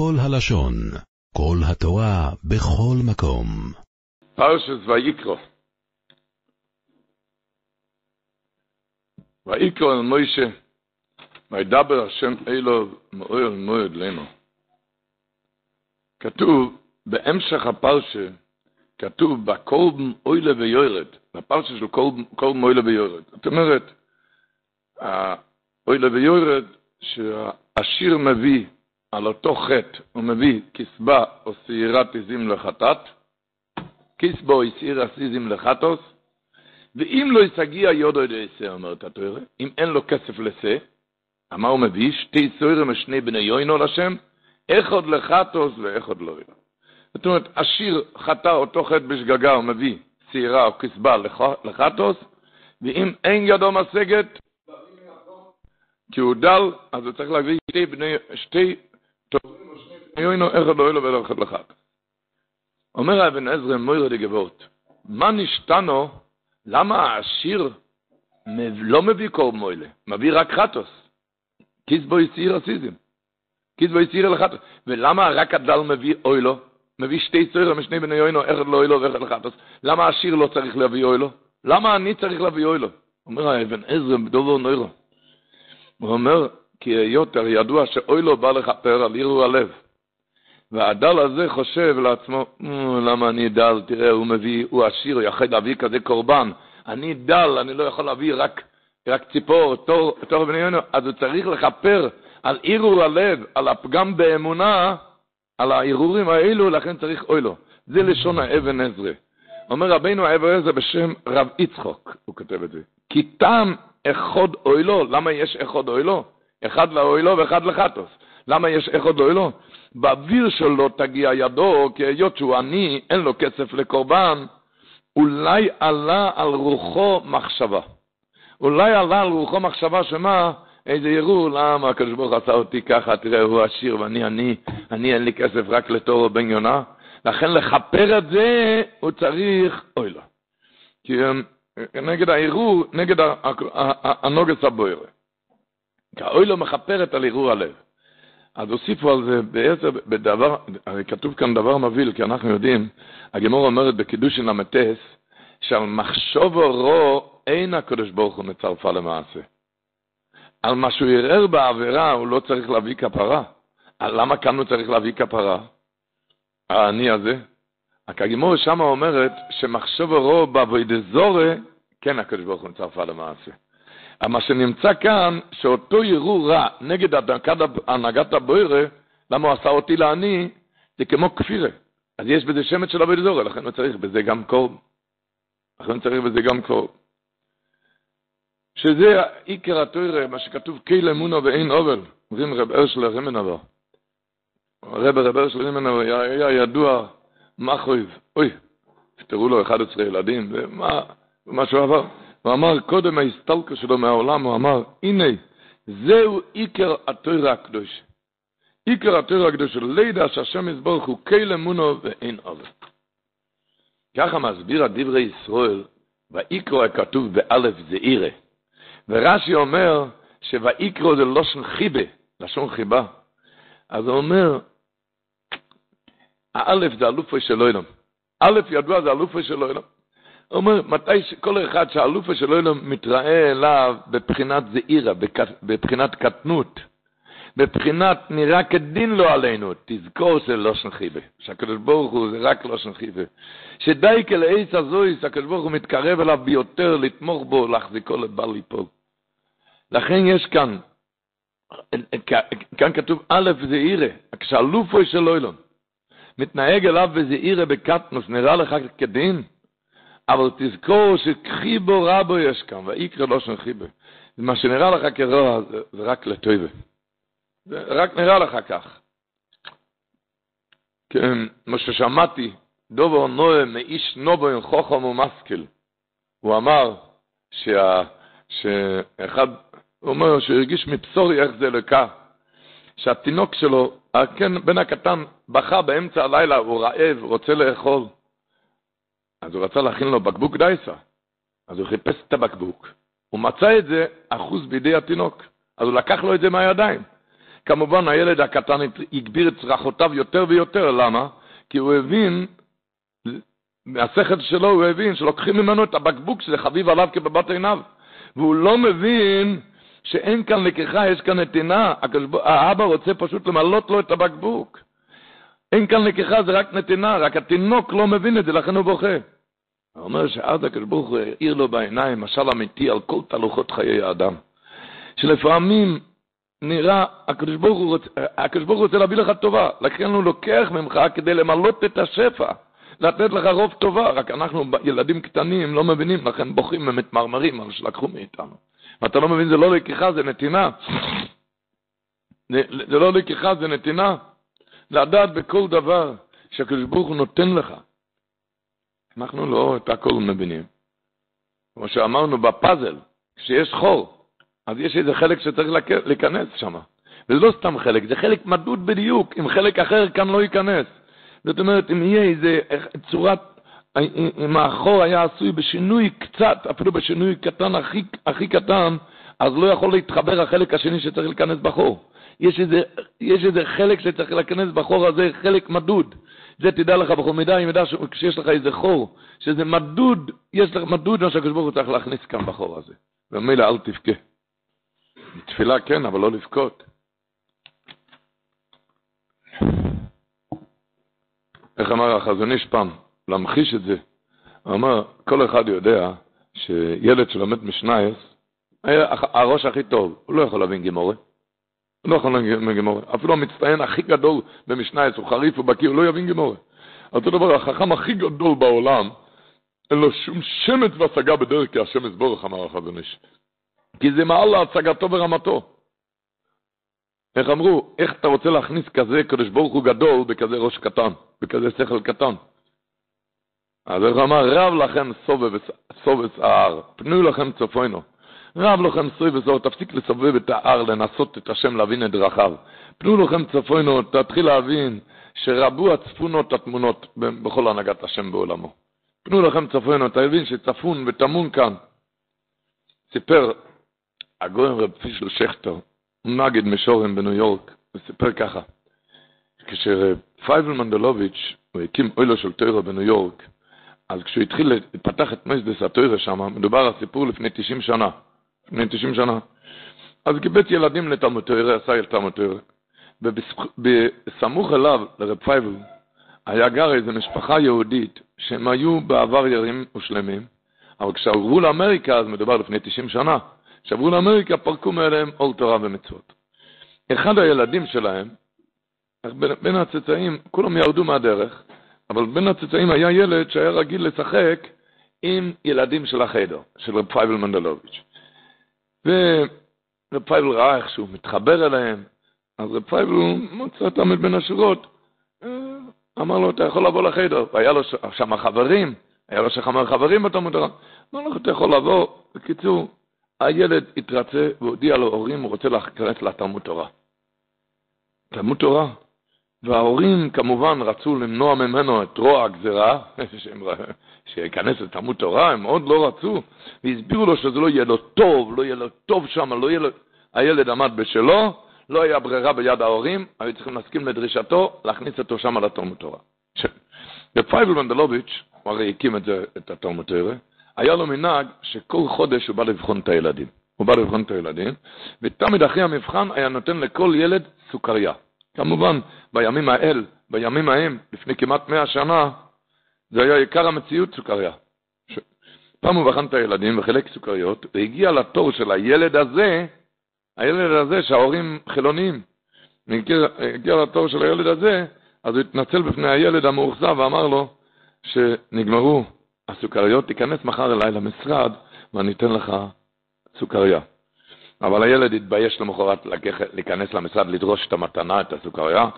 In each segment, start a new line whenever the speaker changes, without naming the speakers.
כל הלשון, כל התורה, בכל מקום.
פרשת ויקרו. ויקרו אל מוישה, וידבר השם אלו מאוהל מועד לנו. כתוב, בהמשך הפרשה, כתוב בקולבן אוילה ויורד, בפרשה של קולבן אוילה ויורד. זאת אומרת, אוילה ויורד, שהשיר מביא על אותו חטא, הוא מביא כסבה או שעירת עזים לחטאת, כסבו או שעירת עזים לחטוס, ואם לא יסגיע יודו ידו יסה, אומרת התואר, אם אין לו כסף לסה, מה הוא מביא? שתי סוירים משני בני יוינו לשם, אחד לחטוס ואחד לא ידו. זאת אומרת, השיר חטא אותו חטא בשגגה, הוא מביא שעירה או כסבה לחטוס, ואם אין ידו משגת, כי הוא דל, אז הוא צריך להביא שתי בני, שתי בני יוינו, אחד לא ידו ואחד לחטוס. אומר אבן עזרא מוירה דגבות, מה נשתנו, למה העשיר לא מביא קורב מוילה, מביא רק חטוס? כיסבו יציר הסיזם. כיסבו יציר לחטוס. ולמה רק הדל מביא אוילו? מביא שתי צוירה משני בני אוילו, אחד לא אוילו ואחד לחטוס. למה העשיר לא צריך להביא אוילו? למה אני צריך להביא אוילו? אומר האבן עזרא בדובר נוירו. הוא אומר, כי יותר ידוע שאוילו בא לכפר על עירו הלב. והדל הזה חושב לעצמו, למה אני דל, תראה, הוא מביא, הוא עשיר, הוא יכול להביא כזה קורבן. אני דל, אני לא יכול להביא רק, רק ציפור, תור, תור בני יונו, אז הוא צריך לכפר על ערעור הלב, על הפגם באמונה, על הערעורים האלו, לכן צריך אוי לו. זה לשון האבן עזרא. אומר רבינו האבן עזרא בשם רב יצחוק, הוא כותב את זה. כי טעם אחד אוי לו, למה יש אחד אוי לו? אחד לאוי לו ואחד לחטוס. למה יש אחד אוי לו? באוויר שלו תגיע ידו, כי היות שהוא עני, אין לו כסף לקורבן, אולי עלה על רוחו מחשבה. אולי עלה על רוחו מחשבה שמה, איזה ירור, למה הקדוש ברוך עשה אותי ככה, תראה, הוא עשיר ואני אני, אני אין לי כסף רק לתורו בן יונה. לכן לכפר את זה, הוא צריך, אוי לו. כי נגד הערעור, נגד הנוגס הבוירה. כי האוי לו מכפרת על ערעור הלב. אז הוסיפו על זה בעצם, בדבר, הרי כתוב כאן דבר מבהיל, כי אנחנו יודעים, הגמור אומרת בקידושין המטס, שעל מחשובו רו אין הקדוש ברוך הוא מצרפה למעשה. על מה שהוא ערער בעבירה הוא לא צריך להביא כפרה. למה כאן הוא צריך להביא כפרה? העני הזה. הגמור שמה אומרת שמחשובו רו בעבודזורי, כן הקדוש ברוך הוא מצרפה למעשה. מה שנמצא כאן, שאותו יראו רע נגד הנהגת הבוירה, למה הוא עשה אותי לעני, זה כמו כפירה. אז יש בזה שמץ של עבוד זורע, לכן הוא צריך בזה גם קורב. לכן הוא צריך בזה גם קורב. שזה עיקר התוירה, מה שכתוב קייל אמונו ואין עובל. אומרים רב ארשל רימנבו. רב רב ארשל רימנבו היה ידוע מה חויב. אוי, תראו לו 11 ילדים, ומה, מה שהוא עבר. הוא אמר, קודם ההסתלקה שלו מהעולם, הוא אמר, הנה, זהו עיקר התוירה הקדוש. עיקר התוירה הקדוש, לידע שהשם יסבורך הוא קייל אמונו ואין עוול. ככה מסביר הדברי ישראל, ויקרו הכתוב באלף זה עירה. ורש"י אומר שויקרו זה לושן חיבה, לשון חיבה. אז הוא אומר, האלף זה אלופו של אילם. אלף ידוע זה אלופו של אילם. אומר, מתי כל אחד שהאלופה של אילם מתראה אליו בבחינת זעירה, בבחינת קטנות, בבחינת נראה כדין לו עלינו, תזכור שזה לא שנחיבה, שהקדוש ברוך הוא זה רק לא שנחיבה. שדי כלעץ הזויס, הקדוש ברוך הוא מתקרב אליו ביותר, לתמוך בו, להחזיקו לבל ליפול. לכן יש כאן, כאן כתוב א' זעירה, כשאלופו של אילם מתנהג אליו בזעירה בקטנוס, נראה לך כדין? אבל תזכור שחיבו רבו יש כאן, ויקרא לא שם חיבו. מה שנראה לך כרוע זה, רק לטויבה. זה רק נראה לך כך. כן, מה ששמעתי, דובר נועה מאיש נובו חוכם ומשכיל. הוא אמר שה, שאחד, הוא אומר שהוא הרגיש מבשורי איך זה לקה, שהתינוק שלו, כן, בן הקטן, בכה באמצע הלילה, הוא רעב, רוצה לאכול. אז הוא רצה להכין לו בקבוק דייסה. אז הוא חיפש את הבקבוק. הוא מצא את זה אחוז בידי התינוק. אז הוא לקח לו את זה מהידיים. כמובן הילד הקטן הגביר את צרכותיו יותר ויותר, למה? כי הוא הבין, מהשכל שלו הוא הבין שלוקחים ממנו את הבקבוק שזה חביב עליו כבבת עיניו. והוא לא מבין שאין כאן לקיחה, יש כאן נתינה. האבא רוצה פשוט למלות לו את הבקבוק. אין כאן לקיחה, זה רק נתינה, רק התינוק לא מבין את זה, לכן הוא בוכה. הוא אומר שאז הקדוש ברוך הוא האיר לו בעיניים משל אמיתי על כל תהלוכות חיי האדם. שלפעמים נראה, הקדוש ברוך הוא רוצה, ברוך רוצה להביא לך טובה, לכן הוא לוקח ממך כדי למלות את השפע, לתת לך רוב טובה, רק אנחנו ילדים קטנים לא מבינים, לכן בוכים ומתמרמרים על שלקחו מאיתנו. ואתה לא מבין, זה לא לקיחה, זה נתינה. זה, זה לא לקיחה, זה נתינה. לדעת בכל דבר שהקדוש ברוך הוא נותן לך. אנחנו לא את הכל מבינים. כמו שאמרנו בפאזל, כשיש חור, אז יש איזה חלק שצריך להיכנס שם. וזה לא סתם חלק, זה חלק מדוד בדיוק, אם חלק אחר כאן לא ייכנס. זאת אומרת, אם יהיה איזה צורת, אם החור היה עשוי בשינוי קצת, אפילו בשינוי קטן הכי, הכי קטן, אז לא יכול להתחבר החלק השני שצריך להיכנס בחור. יש איזה, יש חלק שצריך להיכנס בחור הזה, חלק מדוד. זה תדע לך בכל מידה, אם ידע שכשיש לך איזה חור, שזה מדוד, יש לך מדוד מה שהקדוש ברוך הוא צריך להכניס כאן בחור הזה. ומילא אל תבכה. תפילה כן, אבל לא לבכות. איך אמר החזון איש פעם, להמחיש את זה, הוא אמר, כל אחד יודע שילד שלומד משנייס, הראש הכי טוב, הוא לא יכול להבין גימורי. לא יכול להבין גימורי. אפילו המצטיין הכי גדול במשנייס, הוא חריף, הוא לא יבין גימורי. אותו דבר, החכם הכי גדול בעולם, אין לו שום שמץ והשגה בדרך כי השם יסבורך, אמר החזון איש. כי זה מעל להשגתו ורמתו. איך אמרו, איך אתה רוצה להכניס כזה קדוש ברוך הוא גדול בכזה ראש קטן, בכזה שכל קטן? אז איך אמר, רב לכם סובב ההר, פנו לכם צפוינו. רב לכם סובב ההר, תפסיק לסובב את ההר, לנסות את השם להבין את דרכיו. פנו לכם צפוינו, תתחיל להבין שרבו הצפונות התמונות בכל הנהגת השם בעולמו. פנו לכם צפוינו, אתה מבין שצפון וטמון כאן. סיפר הגויים רב פישל שכטר, מגד משורים בניו יורק, הוא סיפר ככה, כשפייבל מנדלוביץ', הוא הקים עולה של תוירה בניו יורק, אז כשהוא התחיל לפתח את מויסדס התוירה שם, מדובר על סיפור לפני 90 שנה, לפני 90 שנה, אז קיבץ ילדים לתלמוד תוירה, עשה אל תלמוד תוירה, ובסמוך אליו, לרב פייבל, היה גר איזו משפחה יהודית, שהם היו בעבר ירים ושלמים, אבל כשעברו לאמריקה, אז מדובר לפני 90 שנה, שעברו לאמריקה, פרקו מעליהם עול תורה ומצוות. אחד הילדים שלהם, בין, בין הצאצאים, כולם ירדו מהדרך, אבל בין הצאצאים היה ילד שהיה רגיל לשחק עם ילדים של החדר, של רב פייבל מנדלוביץ'. ורב פייבל ראה איך שהוא מתחבר אליהם, אז רב פייבל מוצא אותם בין השורות, אמר לו, אתה יכול לבוא לחדר, והיה לו שם חברים, היה לו שם חברים בתלמוד תורה, אמר לו, אתה יכול לבוא, בקיצור, הילד התרצה והודיע להורים, הוא רוצה להיכנס לתלמוד תורה. תלמוד תורה. וההורים כמובן רצו למנוע ממנו את רוע הגזירה, שייכנס לתלמוד תורה, הם עוד לא רצו, והסבירו לו שזה לא יהיה לו טוב, לא יהיה לו טוב שם, לא יהיה לו... הילד עמד בשלו, לא היה ברירה ביד ההורים, היו צריכים להסכים לדרישתו, להכניס אותו שם לתלמוד תורה. בפייבל מנדלוביץ', הוא הרי הקים את, את התלמוד תורה, היה לו מנהג שכל חודש הוא בא לבחון את הילדים. הוא בא לבחון את הילדים, ותמיד אחרי המבחן היה נותן לכל ילד סוכריה. כמובן, בימים האל, בימים ההם, לפני כמעט מאה שנה, זה היה עיקר המציאות סוכריה. ש... פעם הוא בחן את הילדים וחילק סוכריות, והגיע לתור של הילד הזה, הילד הזה שההורים חילונים, הגיע, הגיע לתור של הילד הזה, אז הוא התנצל בפני הילד המאוכזב ואמר לו שנגמרו הסוכריות, תיכנס מחר אליי למשרד ואני אתן לך סוכריה. אבל הילד התבייש למחרת להיכנס למשרד לדרוש את המתנה, את הסוכריה,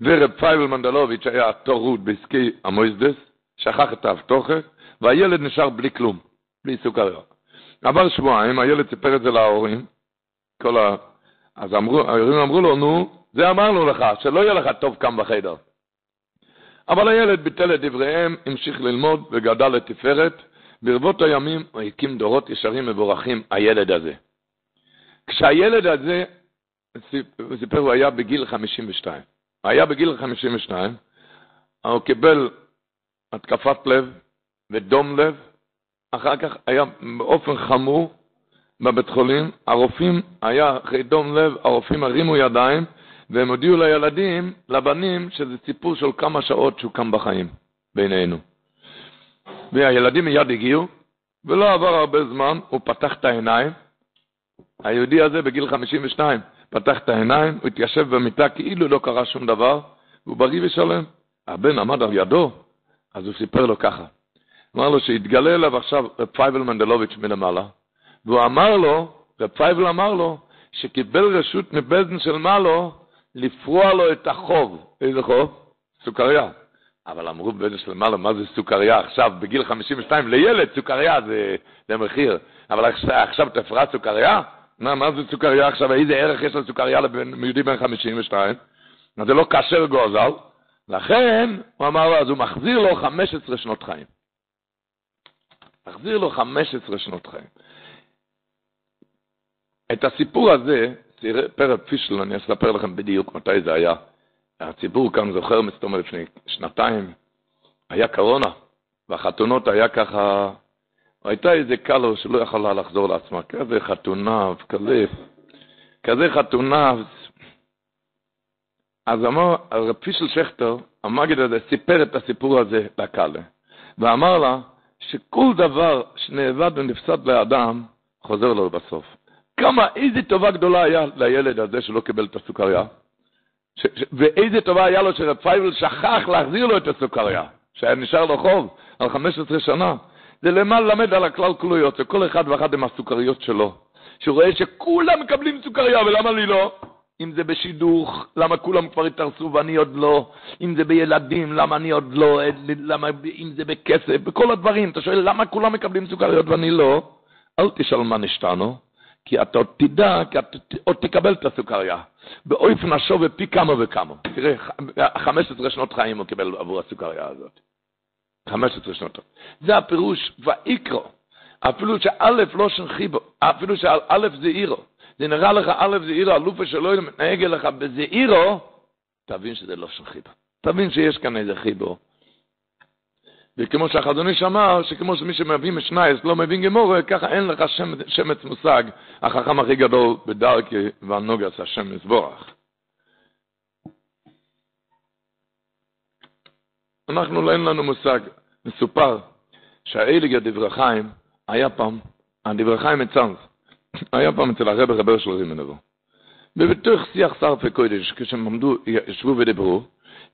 ורב פייבל מנדלוביץ' היה טרוד בעסקי המויסדס, שכח את ההבטחה, והילד נשאר בלי כלום, בלי סוכריה. עבר שבועיים, הילד סיפר את זה להורים, כל ה... אז אמרו, ההורים אמרו לו, נו, זה אמרנו לך, שלא יהיה לך טוב כאן בחדר. אבל הילד ביטל את דבריהם, המשיך ללמוד וגדל לתפארת. ברבות הימים הקים דורות ישרים מבורכים, הילד הזה. כשהילד הזה, הוא סיפר, הוא היה בגיל 52. היה בגיל 52, הוא קיבל התקפת לב ודום לב, אחר כך היה באופן חמור בבית חולים, הרופאים, היה אחרי דום לב, הרופאים הרימו ידיים, והם הודיעו לילדים, לבנים, שזה סיפור של כמה שעות שהוא קם בחיים, בינינו. והילדים מיד הגיעו, ולא עבר הרבה זמן, הוא פתח את העיניים, היהודי הזה בגיל 52 פתח את העיניים, הוא התיישב במיטה כאילו לא קרה שום דבר, והוא בריא ושלם. הבן עמד על ידו, אז הוא סיפר לו ככה. אמר לו שהתגלה אליו עכשיו רב פייבל מנדלוביץ' מלמעלה, והוא אמר לו, רב פייבל אמר לו, שקיבל רשות מבית דין של מעלה לפרוע לו את החוב. איזה חוב? סוכריה. אבל אמרו בבית דין של מעלה, מה זה סוכריה עכשיו, בגיל 52, לילד סוכריה זה, זה מחיר. אבל עכשיו תפרע סוכריה? מה, מה זה סוכריה עכשיו? איזה ערך יש לסוכריה ליהודי בן 52? זה לא כשר גוזל. לכן, הוא אמר אז הוא מחזיר לו 15 שנות חיים. מחזיר לו 15 שנות חיים. את הסיפור הזה, פרק פישל, אני אספר לכם בדיוק מתי זה היה. הציבור כאן זוכר, מסתובב לפני שנתיים, היה קורונה, והחתונות היה ככה הייתה איזה קלו שלא יכלה לחזור לעצמה, כזה חתונה, כזה, כזה חתונה. אז אמר, הרב פישל שכטר, המגיד הזה, סיפר את הסיפור הזה לקאלה, ואמר לה שכל דבר שנאבד ונפסד לאדם, חוזר לו בסוף. כמה, איזה טובה גדולה היה לילד הזה שלא קיבל את הסוכריה, ש, ש, ואיזה טובה היה לו שרב פייבל שכח להחזיר לו את הסוכריה, שהיה נשאר לו חוב על 15 שנה. זה למה ללמד על הכלל כלויות, שכל אחד ואחד עם הסוכריות שלו. שהוא רואה שכולם מקבלים סוכריה, ולמה לי לא? אם זה בשידוך, למה כולם כבר התארסו ואני עוד לא? אם זה בילדים, למה אני עוד לא? למה, אם זה בכסף, בכל הדברים. אתה שואל, למה כולם מקבלים סוכריות ואני לא? אל תשאל מה נשתנו, כי אתה עוד תדע, כי אתה עוד תקבל את הסוכריה. באופן השווה פי כמה וכמה. תראה, 15 שנות חיים הוא קיבל עבור הסוכריה הזאת. 15 שנות. זה הפירוש ויקרו. אפילו שא' לא שנחיבו, אפילו שא' זה עירו. זה נראה לך א' זה עירו, אלופה שלא מתנהג אליך בזה עירו, תבין שזה לא שנחיבו. תבין שיש כאן איזה חיבור. וכמו שהחזון איש אמר, שכמו שמי שמביא משנייס לא מבין גמורה, ככה אין לך שמץ מושג, החכם הכי גדול בדרכי והנוגס השם יסבורך. אנחנו לא אין לנו מושג. מסופר שהאליגה דברי חיים היה פעם, הדברי חיים מצאנז, היה פעם אצל הרב רבר של רימנבו. ובתוך שיח סרפי קודש, כשהם עמדו, ישבו ודיברו,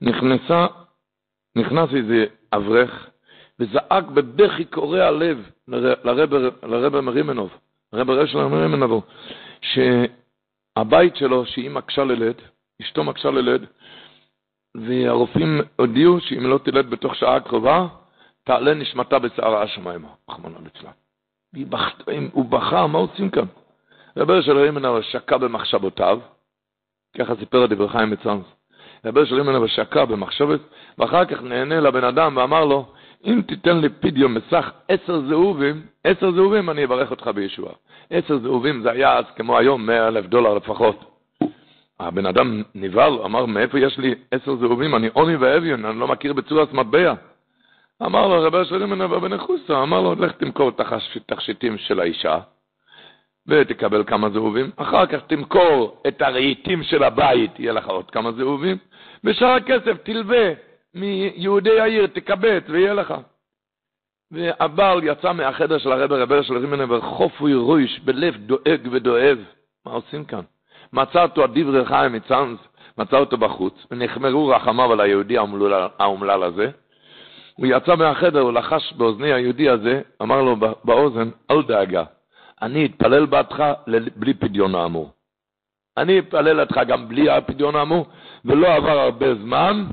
נכנסה, נכנס איזה אברך, וזעק בבכי קורע לב לרב מרימנוב, הרב רשל מרימנבו, שהבית שלו, שהיא מקשה ללד, אשתו מקשה ללד, והרופאים הודיעו שאם לא תלד בתוך שעה קרובה, תעלה נשמתה בצער השמיימה, רחמנא ליצלן. הוא בכה, מה עושים כאן? רבי של רימנר שקע במחשבותיו, ככה סיפר הדבר חיים מצאנס. רבי של רימנר שקע במחשבת, ואחר כך נהנה לבן אדם ואמר לו, אם תיתן לי פדיו מסך עשר זהובים, עשר זהובים אני אברך אותך בישועה. עשר זהובים זה היה אז כמו היום מאה אלף דולר לפחות. הבן אדם נבהל, אמר, מאיפה יש לי עשר זהובים? אני עוני ואביון, אני לא מכיר בצורת מטבע. אמר לו, רבי ימנה בן חוסה, אמר לו, לך תמכור את התכשיטים של האישה, ותקבל כמה זהובים, אחר כך תמכור את הרהיטים של הבית, יהיה לך עוד כמה זהובים, ושאר הכסף תלווה מיהודי העיר, תקבץ ויהיה לך. והבעל יצא מהחדר של הרבי רבי של רימנה וחופוי רויש בלב דואג ודואב. מה עושים כאן? מצא אותו הדברי חיים מצאנז, מצא אותו בחוץ, ונחמרו רחמיו על היהודי האומלל הזה. הוא יצא מהחדר, הוא לחש באוזני היהודי הזה, אמר לו באוזן, אל דאגה, אני אתפלל בעדך בלי פדיון האמור. אני אתפלל אותך גם בלי הפדיון האמור, ולא עבר הרבה זמן,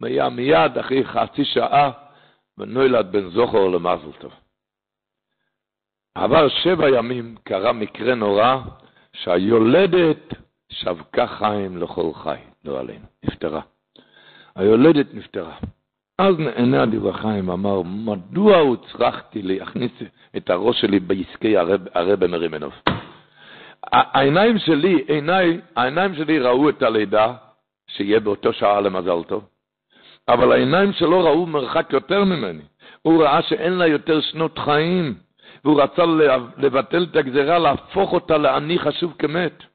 והיה מיד אחרי חצי שעה, ונולד בן זוכר למזל טוב. עבר שבע ימים, קרה מקרה נורא, שהיולדת שבקה חיים לכל חי, לא עלינו, נפטרה. היולדת נפטרה. אז נענה הדברי חיים ואמר, מדוע הוצרכתי להכניס את הראש שלי בעסקי הרב, הרב מרימנוב? העיניים שלי, עיניי, העיניים שלי ראו את הלידה, שיהיה באותו שעה למזל טוב, אבל העיניים שלו ראו מרחק יותר ממני. הוא ראה שאין לה יותר שנות חיים, והוא רצה לבטל את הגזירה, להפוך אותה לעני חשוב כמת.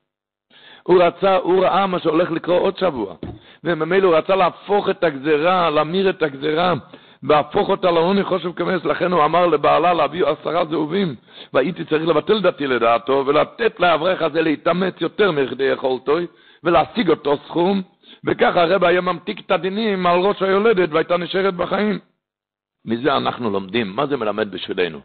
הוא רצה, הוא ראה מה שהולך לקרות עוד שבוע, וממילא הוא רצה להפוך את הגזירה, להמיר את הגזירה, והפוך אותה לעוני חושב כמס, לכן הוא אמר לבעלה להביא עשרה זהובים, והייתי צריך לבטל דתי לדעתו, ולתת לאברך הזה להתאמץ יותר מכדי יכולתו, ולהשיג אותו סכום, וככה הרב היה ממתיק את הדינים על ראש היולדת, והייתה נשארת בחיים. מזה אנחנו לומדים, מה זה מלמד בשבילנו?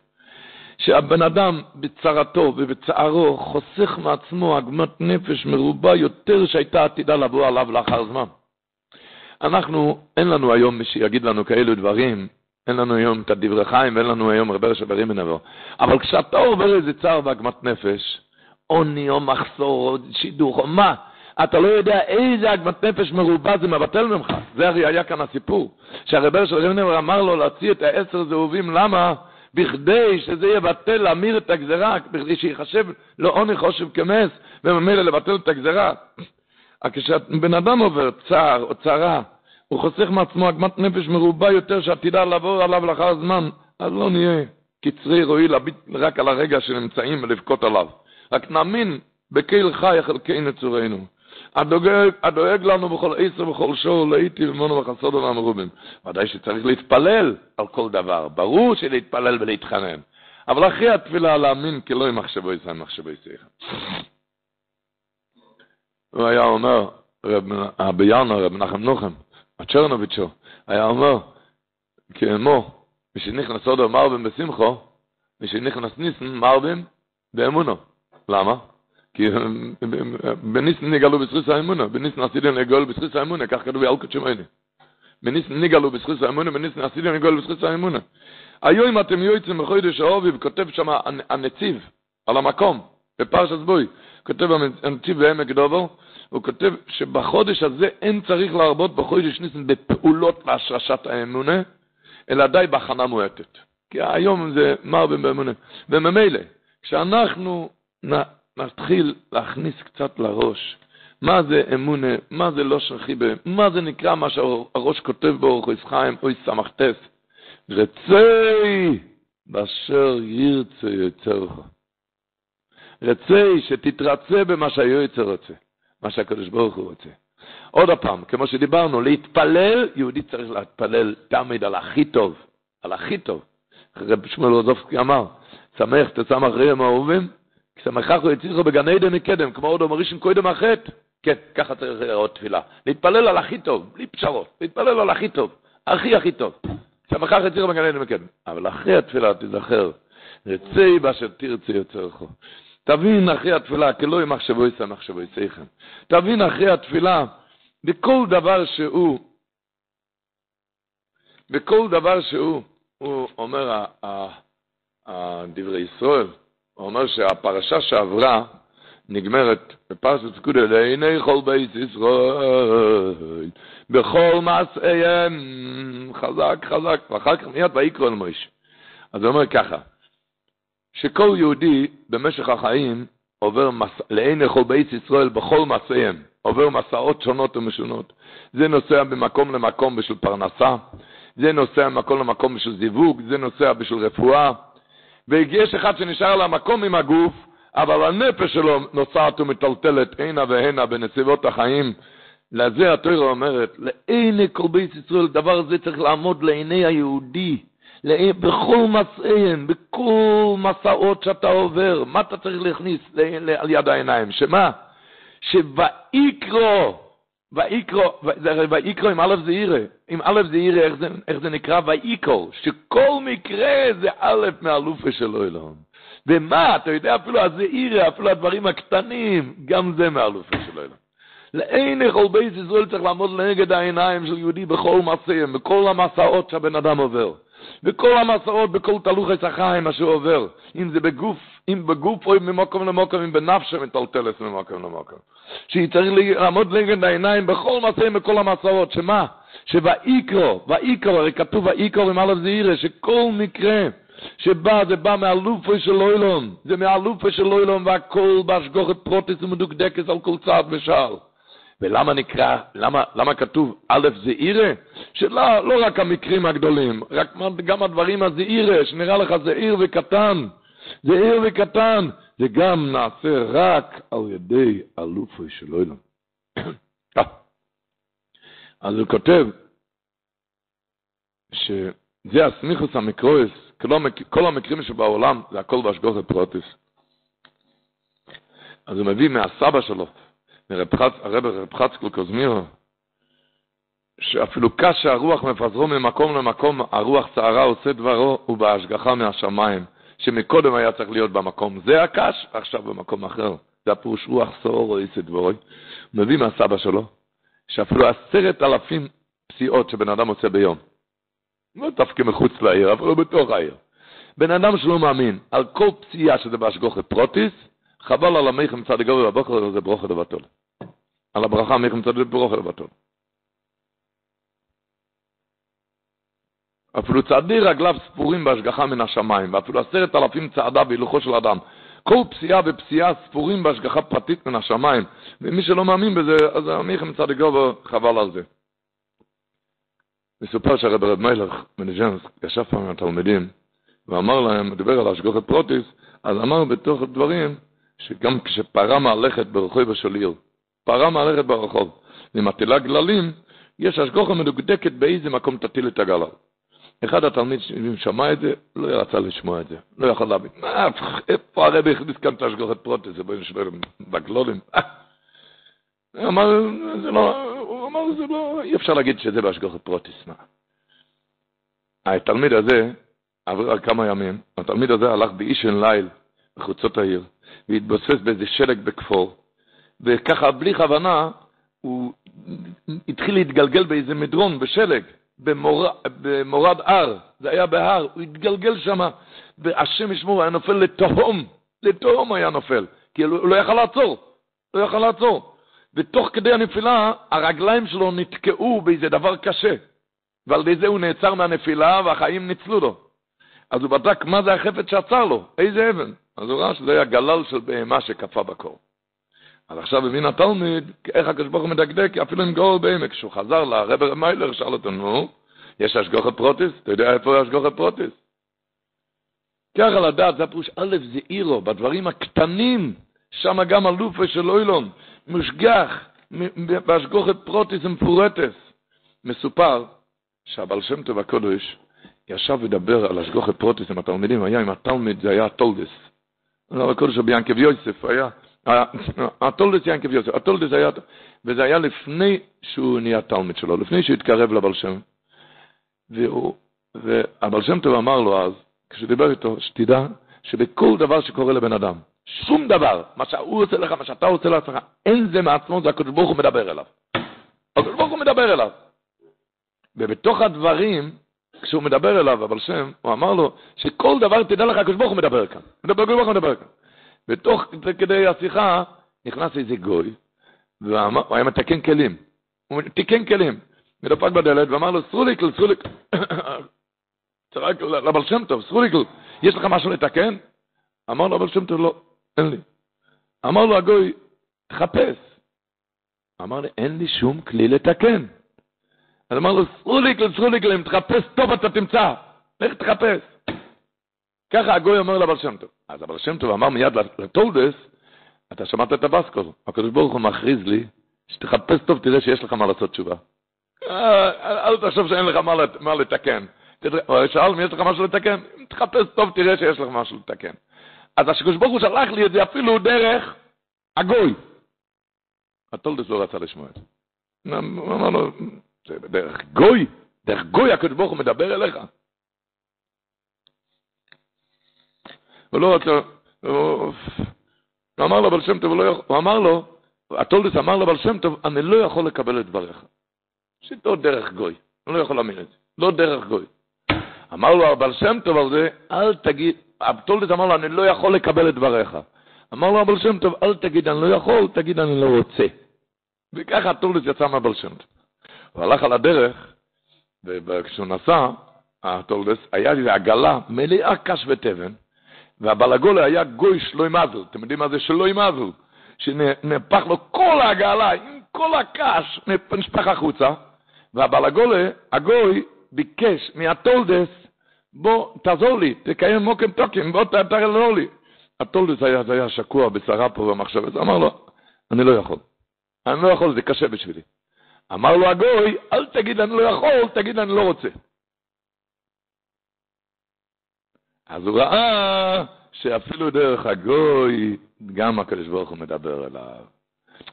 שהבן אדם בצרתו ובצערו חוסך מעצמו עגמת נפש מרובה יותר שהייתה עתידה לבוא עליו לאחר זמן. אנחנו, אין לנו היום מי שיגיד לנו כאלו דברים, אין לנו היום את הדברי חיים ואין לנו היום הרבה שברים מנבוא. אבל כשאתה עובר איזה צער ועגמת נפש, עוני או מחסור או שידוך או מה, אתה לא יודע איזה עגמת נפש מרובה זה מבטל ממך. זה הרי היה כאן הסיפור. שהרבר של רבנר אמר לו להוציא את העשר זהובים, למה? בכדי שזה יבטל, להמיר את הגזרה, בכדי שיחשב לעוני חושב כמס, וממילא לבטל את הגזרה. כשבן אדם עובר צער או צרה, הוא חוסך מעצמו עגמת נפש מרובה יותר שעתידה לעבור עליו לאחר זמן, אז לא נהיה קצרי רואי להביט רק על הרגע שנמצאים ולבכות עליו. רק נאמין בקהיל חי חלקי נצורנו. הדואג, לנו בכל עשר ובכל שור, להיטיב ממנו וחסוד והמרובים. ודאי שצריך להתפלל על כל דבר. ברור שלהתפלל ולהתחנן. אבל אחרי התפילה להאמין כי לא ימחשבו ישראל מחשבו ישראל. הוא היה אומר, בינואר, רב מנחם נוחם, הצ'רנוביצ'ו, היה אומר, כמו, משנכנס עוד מרבים בשמחו, משנכנס ניסן מרבים באמונו. למה? כי בניסן נגלו בזכוס האמונה, בניסן עשיתם נגלו בזכוס האמונה, כך כתוב באלקות שמייני. בניסן נגלו בזכוס האמונה, בניסן עשיתם נגלו בזכוס האמונה. היום אתם יועצים בחודש האוביב, כותב שם הנציב, על המקום, בפרשת בוי, כותב הנציב בעמק דובו, הוא כותב שבחודש הזה אין צריך להרבות בחודש ניסן בפעולות להשרשת האמונה, אלא די בהכנה מועטת. כי היום זה מרבים באמונה. וממילא, כשאנחנו נתחיל להכניס קצת לראש, מה זה אמונה, מה זה לא שכיבה, מה זה נקרא מה שהראש כותב באורך חיים, אוי סמכתס, רצי באשר ירצה יוצרך. רצי שתתרצה במה שהיועצר רוצה, מה שהקדוש ברוך הוא רוצה. עוד פעם, כמו שדיברנו, להתפלל, יהודי צריך להתפלל תמיד על הכי טוב, על הכי טוב. רב שמואל רוזובסקי אמר, שמח תשמח ראם אהובים, כשמחך הוא יציחו בגן עדן מקדם, כמו עוד אומרישן קודם החטא. כן, ככה צריך לראות תפילה. להתפלל על הכי טוב, בלי פשרות. להתפלל על הכי טוב, הכי הכי טוב. כשמחך יציחו בגן עדן מקדם. אבל אחרי התפילה תזכר, רצי באשר תרצה יוצרך. תבין אחרי התפילה, כלא ימחשבו יסע מחשבו יסעכם. תבין אחרי התפילה, בכל דבר שהוא, בכל דבר שהוא, הוא אומר, דברי ישראל, הוא אומר שהפרשה שעברה נגמרת בפרשת פקודה, לעיני כל בית ישראל, בכל מעשיהם, חזק חזק, ואחר כך מיד ויקרא אל מוישה. אז הוא אומר ככה, שכל יהודי במשך החיים עובר מס... לעיני כל בית ישראל בכל מעשיהם, עובר מסעות שונות ומשונות. זה נוסע במקום למקום בשביל פרנסה, זה נוסע ממקום למקום בשביל זיווג, זה נוסע בשביל רפואה, ויש אחד שנשאר על המקום עם הגוף, אבל הנפש שלו נוסעת ומטלטלת הנה והנה בנסיבות החיים. לזה התורה אומרת, לעיני כל בית ישראל, דבר זה צריך לעמוד לעיני היהודי, לעיני, בכל מסעיהם, בכל מסעות שאתה עובר, מה אתה צריך להכניס על יד העיניים? שמה? שויקרו ויקרו, זה ויקרו עם א' זה ירא, עם א' זה ירא, איך, איך זה נקרא ויקרו, שכל מקרה זה א' מהלופה של אילון. ומה, אתה יודע, אפילו הזעירה, אפילו הדברים הקטנים, גם זה מהלופה של אילון. לעין כל בית ישראל צריך לעמוד לנגד העיניים של יהודי בכל מעשיהם, בכל המסעות שהבן אדם עובר. בכל המסעות, בכל תלוכי החיים, מה שהוא עובר. אם זה בגוף, אם בגוף או ממקום למקום, אם בנפשו מטלטלת ממקום למקום. שהיא צריך לעמוד נגד העיניים בכל מסעים, בכל המסעות. שמה? שוואיקרו, ואיקרו, הרי כתוב ואיקרו עם א' זעירה, שכל מקרה שבא, זה בא מהלופה של אוילון, זה מהלופה של אוילון, והכל בהשגוחת פרוטיס ומדוקדקס על כל צעד ושעל. ולמה נקרא, למה, למה כתוב א' זעירה? שלא לא רק המקרים הגדולים, רק גם הדברים הזעירה, שנראה לך זעיר וקטן, זעיר וקטן, זה גם נעשה רק על ידי אלופי של אילון. אז הוא כותב שזה הסמיכוס המקרויס, כל המקרים שבעולם זה הכל בהשגוחת פרוטיס. אז הוא מביא מהסבא שלו, הרב רב חצקל קוזמירו, שאפילו קשה הרוח מפזרו ממקום למקום, הרוח צערה עושה דברו ובהשגחה מהשמיים, שמקודם היה צריך להיות במקום זה הקש, עכשיו במקום אחר. זה הפירוש רוח סור או עושה דברו. מביא מהסבא שלו, שאפילו עשרת אלפים פסיעות שבן אדם עושה ביום, לא דווקא מחוץ לעיר, אבל בתוך העיר. בן אדם שלא מאמין, על כל פציעה שזה בהשגוחת פרוטיס, חבל על המייכם צדיק גורי בבוקר, זה ברוכת לבטול. על הברכה צדיק ברוכת לבטול. אפילו צעדי רגליו ספורים בהשגחה מן השמיים, ואפילו עשרת אלפים צעדה בהילוכו של אדם. כל פסיעה ופסיעה ספורים בהשגחה פרטית מן השמיים, ומי שלא מאמין בזה, אז צדיק גורי חבל על זה. מסופר שהרב רב מלך מנג'נסק ישב פעם עם התלמידים ואמר להם, דיבר על השגוחת פרוטיס, אז אמר בתוך הדברים, שגם כשפרה מהלכת ברחוב של עיר, פרה מהלכת ברחוב, ומטילה גללים, יש השגוחה מדוקדקת באיזה מקום תטיל את הגלל. אחד התלמידים שמע את זה, לא רצה לשמוע את זה, לא יכול להבין. מה, איפה הרבי הכניס כאן את השגוחת פרוטס, זה בואי נשבר בגלולים. אמר, זה לא, הוא אמר, זה לא, אי אפשר להגיד שזה בהשגוחת פרוטס, מה. התלמיד הזה, עבר כמה ימים, התלמיד הזה הלך באישן ליל בחוצות העיר, והתבוסס באיזה שלג בכפור, וככה בלי כוונה הוא התחיל להתגלגל באיזה מדרון בשלג, במור, במורד הר, זה היה בהר, הוא התגלגל שם, והשם ישמור, היה נופל לתהום, לתהום היה נופל, כי הוא לא יכל לעצור, לא יכל לעצור. ותוך כדי הנפילה, הרגליים שלו נתקעו באיזה דבר קשה, ועל ידי זה הוא נעצר מהנפילה והחיים ניצלו לו. אז הוא בדק מה זה החפץ שעצר לו, איזה אבן. אז הוא ראה שזה היה גלל של בהמה שקפאה בקור. אז עכשיו הבין התלמיד, איך הקדוש ברוך הוא מדקדק, אפילו עם גלל בעמק, כשהוא חזר לרב מיילך, שאל אותו, נו, יש השגחה פרטית? אתה יודע איפה השגחה פרטית? ככה לדעת, זה הפירוש א' זה אירו, בדברים הקטנים, שם גם אלופו של עולם, מושגח, בהשגחה פרטית ומפורטת. מסופר שהבעל שם טוב הקודש ישב ודבר על השגחה פרטית עם התלמידים, היה עם התלמיד, זה היה התולדות. לא, הקודש רבי יעקב יוסף היה, התולדות יעקב יוסף, התולדות היה, וזה היה לפני שהוא נהיה תלמיד שלו, לפני שהוא התקרב לבעל שם. והבעל שם טוב אמר לו אז, כשהוא דיבר איתו, שתדע שבכל דבר שקורה לבן אדם, שום דבר, מה שהוא עושה לך, מה שאתה עושה לעצמך, אין זה מעצמו, זה הקדוש ברוך הוא מדבר אליו. הקדוש ברוך הוא מדבר אליו. ובתוך הדברים, כשהוא מדבר אליו, אבל שם, הוא אמר לו, שכל דבר תדע לך, הקדוש ברוך הוא מדבר כאן. מדבר כאן. ותוך כדי השיחה, נכנס איזה גוי, והוא היה מתקן כלים. הוא תיקן כלים. ודפק בדלת ואמר לו, סרוליקל, סרוליקל. צעק לבעל שם טוב, סרוליקל, יש לך משהו לתקן? אמר לו הבעל שם טוב, לא, אין לי. אמר לו הגוי, חפש. אמר לי, אין לי שום כלי לתקן. אז אמר לו, סרוליקל, סרוליקל, אם תחפש טוב אתה תמצא. לך תחפש. ככה הגוי אומר לבעל שם טוב. אז הבעל שם טוב אמר מיד לתולדות, אתה שמעת את הבסקול, הקדוש ברוך הוא מכריז לי, שתחפש טוב תראה שיש לך מה לעשות תשובה. אל תחשוב שאין לך מה לתקן. שאל אם יש לך משהו לתקן, תחפש טוב תראה שיש לך משהו לתקן. אז הקדוש ברוך הוא שלח לי את זה אפילו דרך הגוי. הטולדס לא רצה לשמוע את זה. אמר לו, דרך גוי, דרך גוי הקדוש ברוך הוא מדבר אליך. לא רצה, הוא אמר לו, בל שם טוב, הוא אמר לו, הטולדס אמר לו, בל שם טוב, אני לא יכול לקבל את דבריך. שלא דרך גוי, אני לא יכול להאמין את זה, לא דרך גוי. אמר לו הבעל שם טוב על זה, אל תגיד, הטולדס אמר לו, אני לא יכול לקבל את דבריך. אמר לו הבעל שם טוב, אל תגיד, אני לא יכול, תגיד, אני לא רוצה. וככה הטולדס יצא מהבעל שם טוב. הוא הלך על הדרך, וכשהוא נסע, התולדס, היה לי עגלה מלאה קש ותבן, והבלגולה היה גוי שלוי מזל. אתם יודעים מה זה שלוי מזל? שנפח לו כל העגלה עם כל הקש, נשפך החוצה, והבלגולה, הגוי, ביקש מהתולדס, בוא, תעזור לי, תקיים מוקם טוקים, בוא תעזור לי. התולדס היה, היה שקוע בצרה פה במחשבת, אמר לו, אני לא יכול. אני לא יכול, זה קשה בשבילי. אמר לו הגוי, אל תגיד אני לא יכול, תגיד אני לא רוצה. אז הוא ראה שאפילו דרך הגוי, גם הקדוש ברוך הוא מדבר אליו.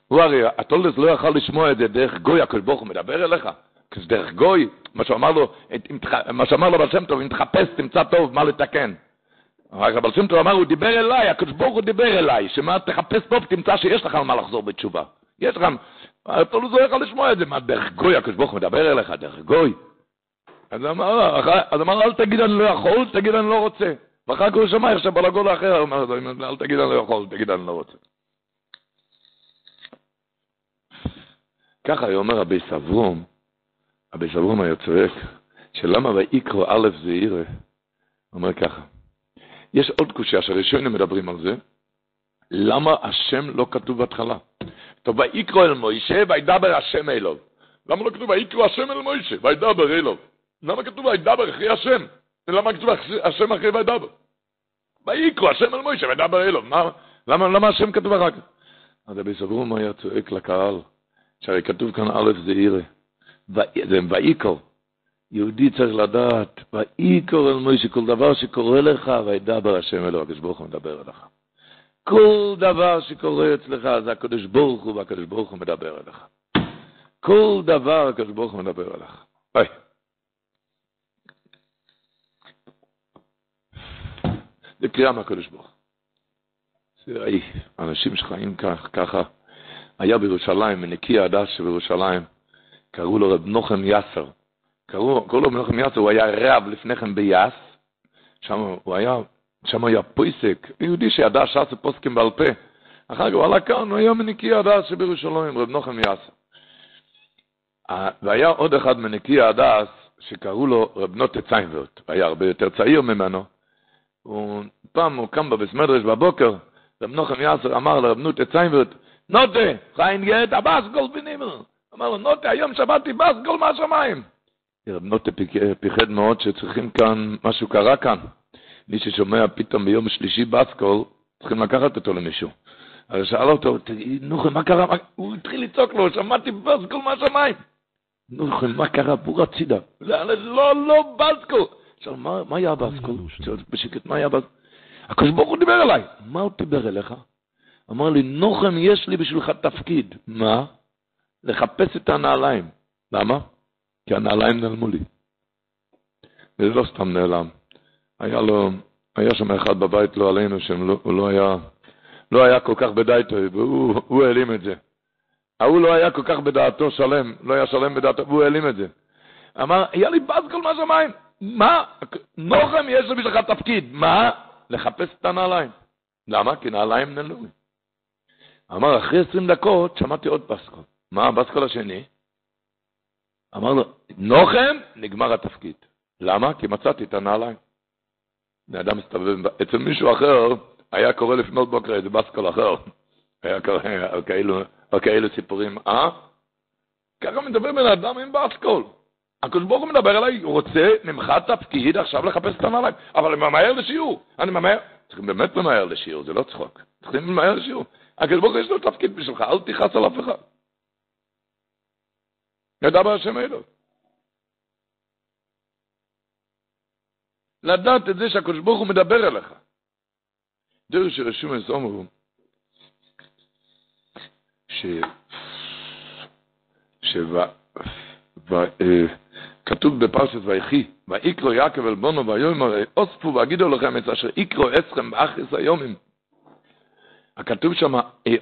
הוא הרי, התולדס לא יכל לשמוע את זה דרך גוי, הקדוש ברוך הוא מדבר אליך. כי דרך גוי, מה שאמר לו, מה שאמר לו בשם טוב, אם תחפש, תמצא טוב מה לתקן. רק אבל שם טוב אמר, הוא דיבר אליי, הקדוש ברוך הוא דיבר אליי, שמה תחפש טוב, תמצא שיש לך על מה לחזור בתשובה. יש לך, התולדס לא יכל לשמוע את זה, מה דרך גוי, הקדוש ברוך הוא מדבר אליך, דרך גוי. אז אמר, אז אמר, אל תגיד אני לא יכול, תגיד אני לא רוצה. ואחר כך הוא שמע איך שבלגול האחר אומר לו, אל תגיד אני לא יכול, תגיד אני לא רוצה. ככה אומר רבי סברום, רבי סברום היה צועק, שלמה ויקרו א' זה ירא, הוא אומר ככה, יש עוד קושייה שהראשונים מדברים על זה, למה השם לא כתוב בהתחלה? טוב, ויקרו אל מוישה וידבר השם אלוב. למה לא כתוב ויקרו השם אל מוישה וידבר אלוב? למה כתוב וידבר אחרי השם? למה כתוב השם אחרי וידבר? ויקרו השם אל מוישה וידבר אלוב. למה, למה השם כתוב אחר כך? אז רבי סברום היה צועק לקהל, שהרי כתוב כאן א' זה ירא. זה ויקרו. יהודי צריך לדעת, ויקור אל מוישה, כל דבר שקורה לך, וידבר השם אלו, הקדוש ברוך הוא מדבר אליך. כל דבר שקורה אצלך, זה הקדוש ברוך הוא, והקדוש ברוך הוא מדבר אליך. כל דבר הקדוש ברוך הוא מדבר אליך. ביי. זה קריאה מהקדוש ברוך הוא. אנשים שחיים כך, ככה, היה בירושלים, מנקי הדס שבירושלים, קראו לו רב נוחם יסר. קראו, קראו לו מנחם יסר, הוא היה רב לפני כן ביאס, שם הוא היה, שם היה פויסק, יהודי שידע ש"ס ופוסקים בעל פה. אחר כך הוא עלה כאן, הוא היה מנקי הדס שבירושלים, רב נוחם יסר. והיה עוד אחד מנקי הדס, שקראו לו רב נוטה ציינברט, היה הרבה יותר צעיר ממנו. פעם הוא קם בבית מדרש בבוקר, רב נוחם יסר אמר לרב נוטה ציינברט, נוטה, חיין גט, הבאס גול בנימר. אמר לו, נוטה, היום שבתי באס גול מהשמיים. רב נוטה פיחד מאוד שצריכים כאן, משהו קרה כאן. מי ששומע פתאום ביום שלישי בסקול, צריכים לקחת אותו למישהו. אז שאל אותו, נוחם, מה קרה? הוא התחיל לצעוק לו, שמעתי בסקול מהשמיים. נוחם, מה קרה? פור הצידה. לא, לא, בסקול. עכשיו, מה היה בסקול? בשקט, מה היה בסקול? הקדוש ברוך הוא דיבר אליי. מה הוא דיבר אליך? אמר לי, נוחם, יש לי בשבילך תפקיד. מה? לחפש את הנעליים. למה? כי הנעליים נעלמו לי. וזה לא סתם נעלם. היה לו, היה שם אחד בבית, לא עלינו, שהוא לא היה, לא היה כל כך בדעתו, והוא העלים את זה. ההוא לא היה כל כך בדעתו שלם, לא היה שלם בדעתו, והוא העלים את זה. אמר, היה לי בז כל מהשמיים. מה? נוחם, יש בשבילך תפקיד. מה? לחפש את הנעליים. למה? כי נעליים נעלמו לי. אמר, אחרי עשרים דקות שמעתי עוד פסקול. מה הבסקול השני? אמר לו, נוחם, נגמר התפקיד. למה? כי מצאתי את הנעליים. בני אדם מסתובב, אצל מישהו אחר היה קורא לפנות בוקר איזה בסקול אחר. היה קורא על כאלו, על כאלו סיפורים, אה? ככה מדבר בן אדם עם בסקול. הקדוש ברוך הוא מדבר אליי, הוא רוצה ממך תפקיד עכשיו לחפש את הנעליים. אבל אני ממהר לשיעור, אני ממהר. צריכים באמת למהר לשיעור, זה לא צחוק. צריכים למהר לשיעור. הקדוש ברוך הוא יש לו תפקיד בשבילך, אל תכעס על אף אחד. ידע בהשם אלו. לדעת את זה שהקדוש ברוך הוא מדבר אליך. דרך שרשום את אומרו, ש... ש... כתוב בפרשת ויחי, ויקרו יעקב אל בונו ויאמר אוספו ואגידו לכם את אשר יקרו אצכם באחריס היומים. הכתוב שם,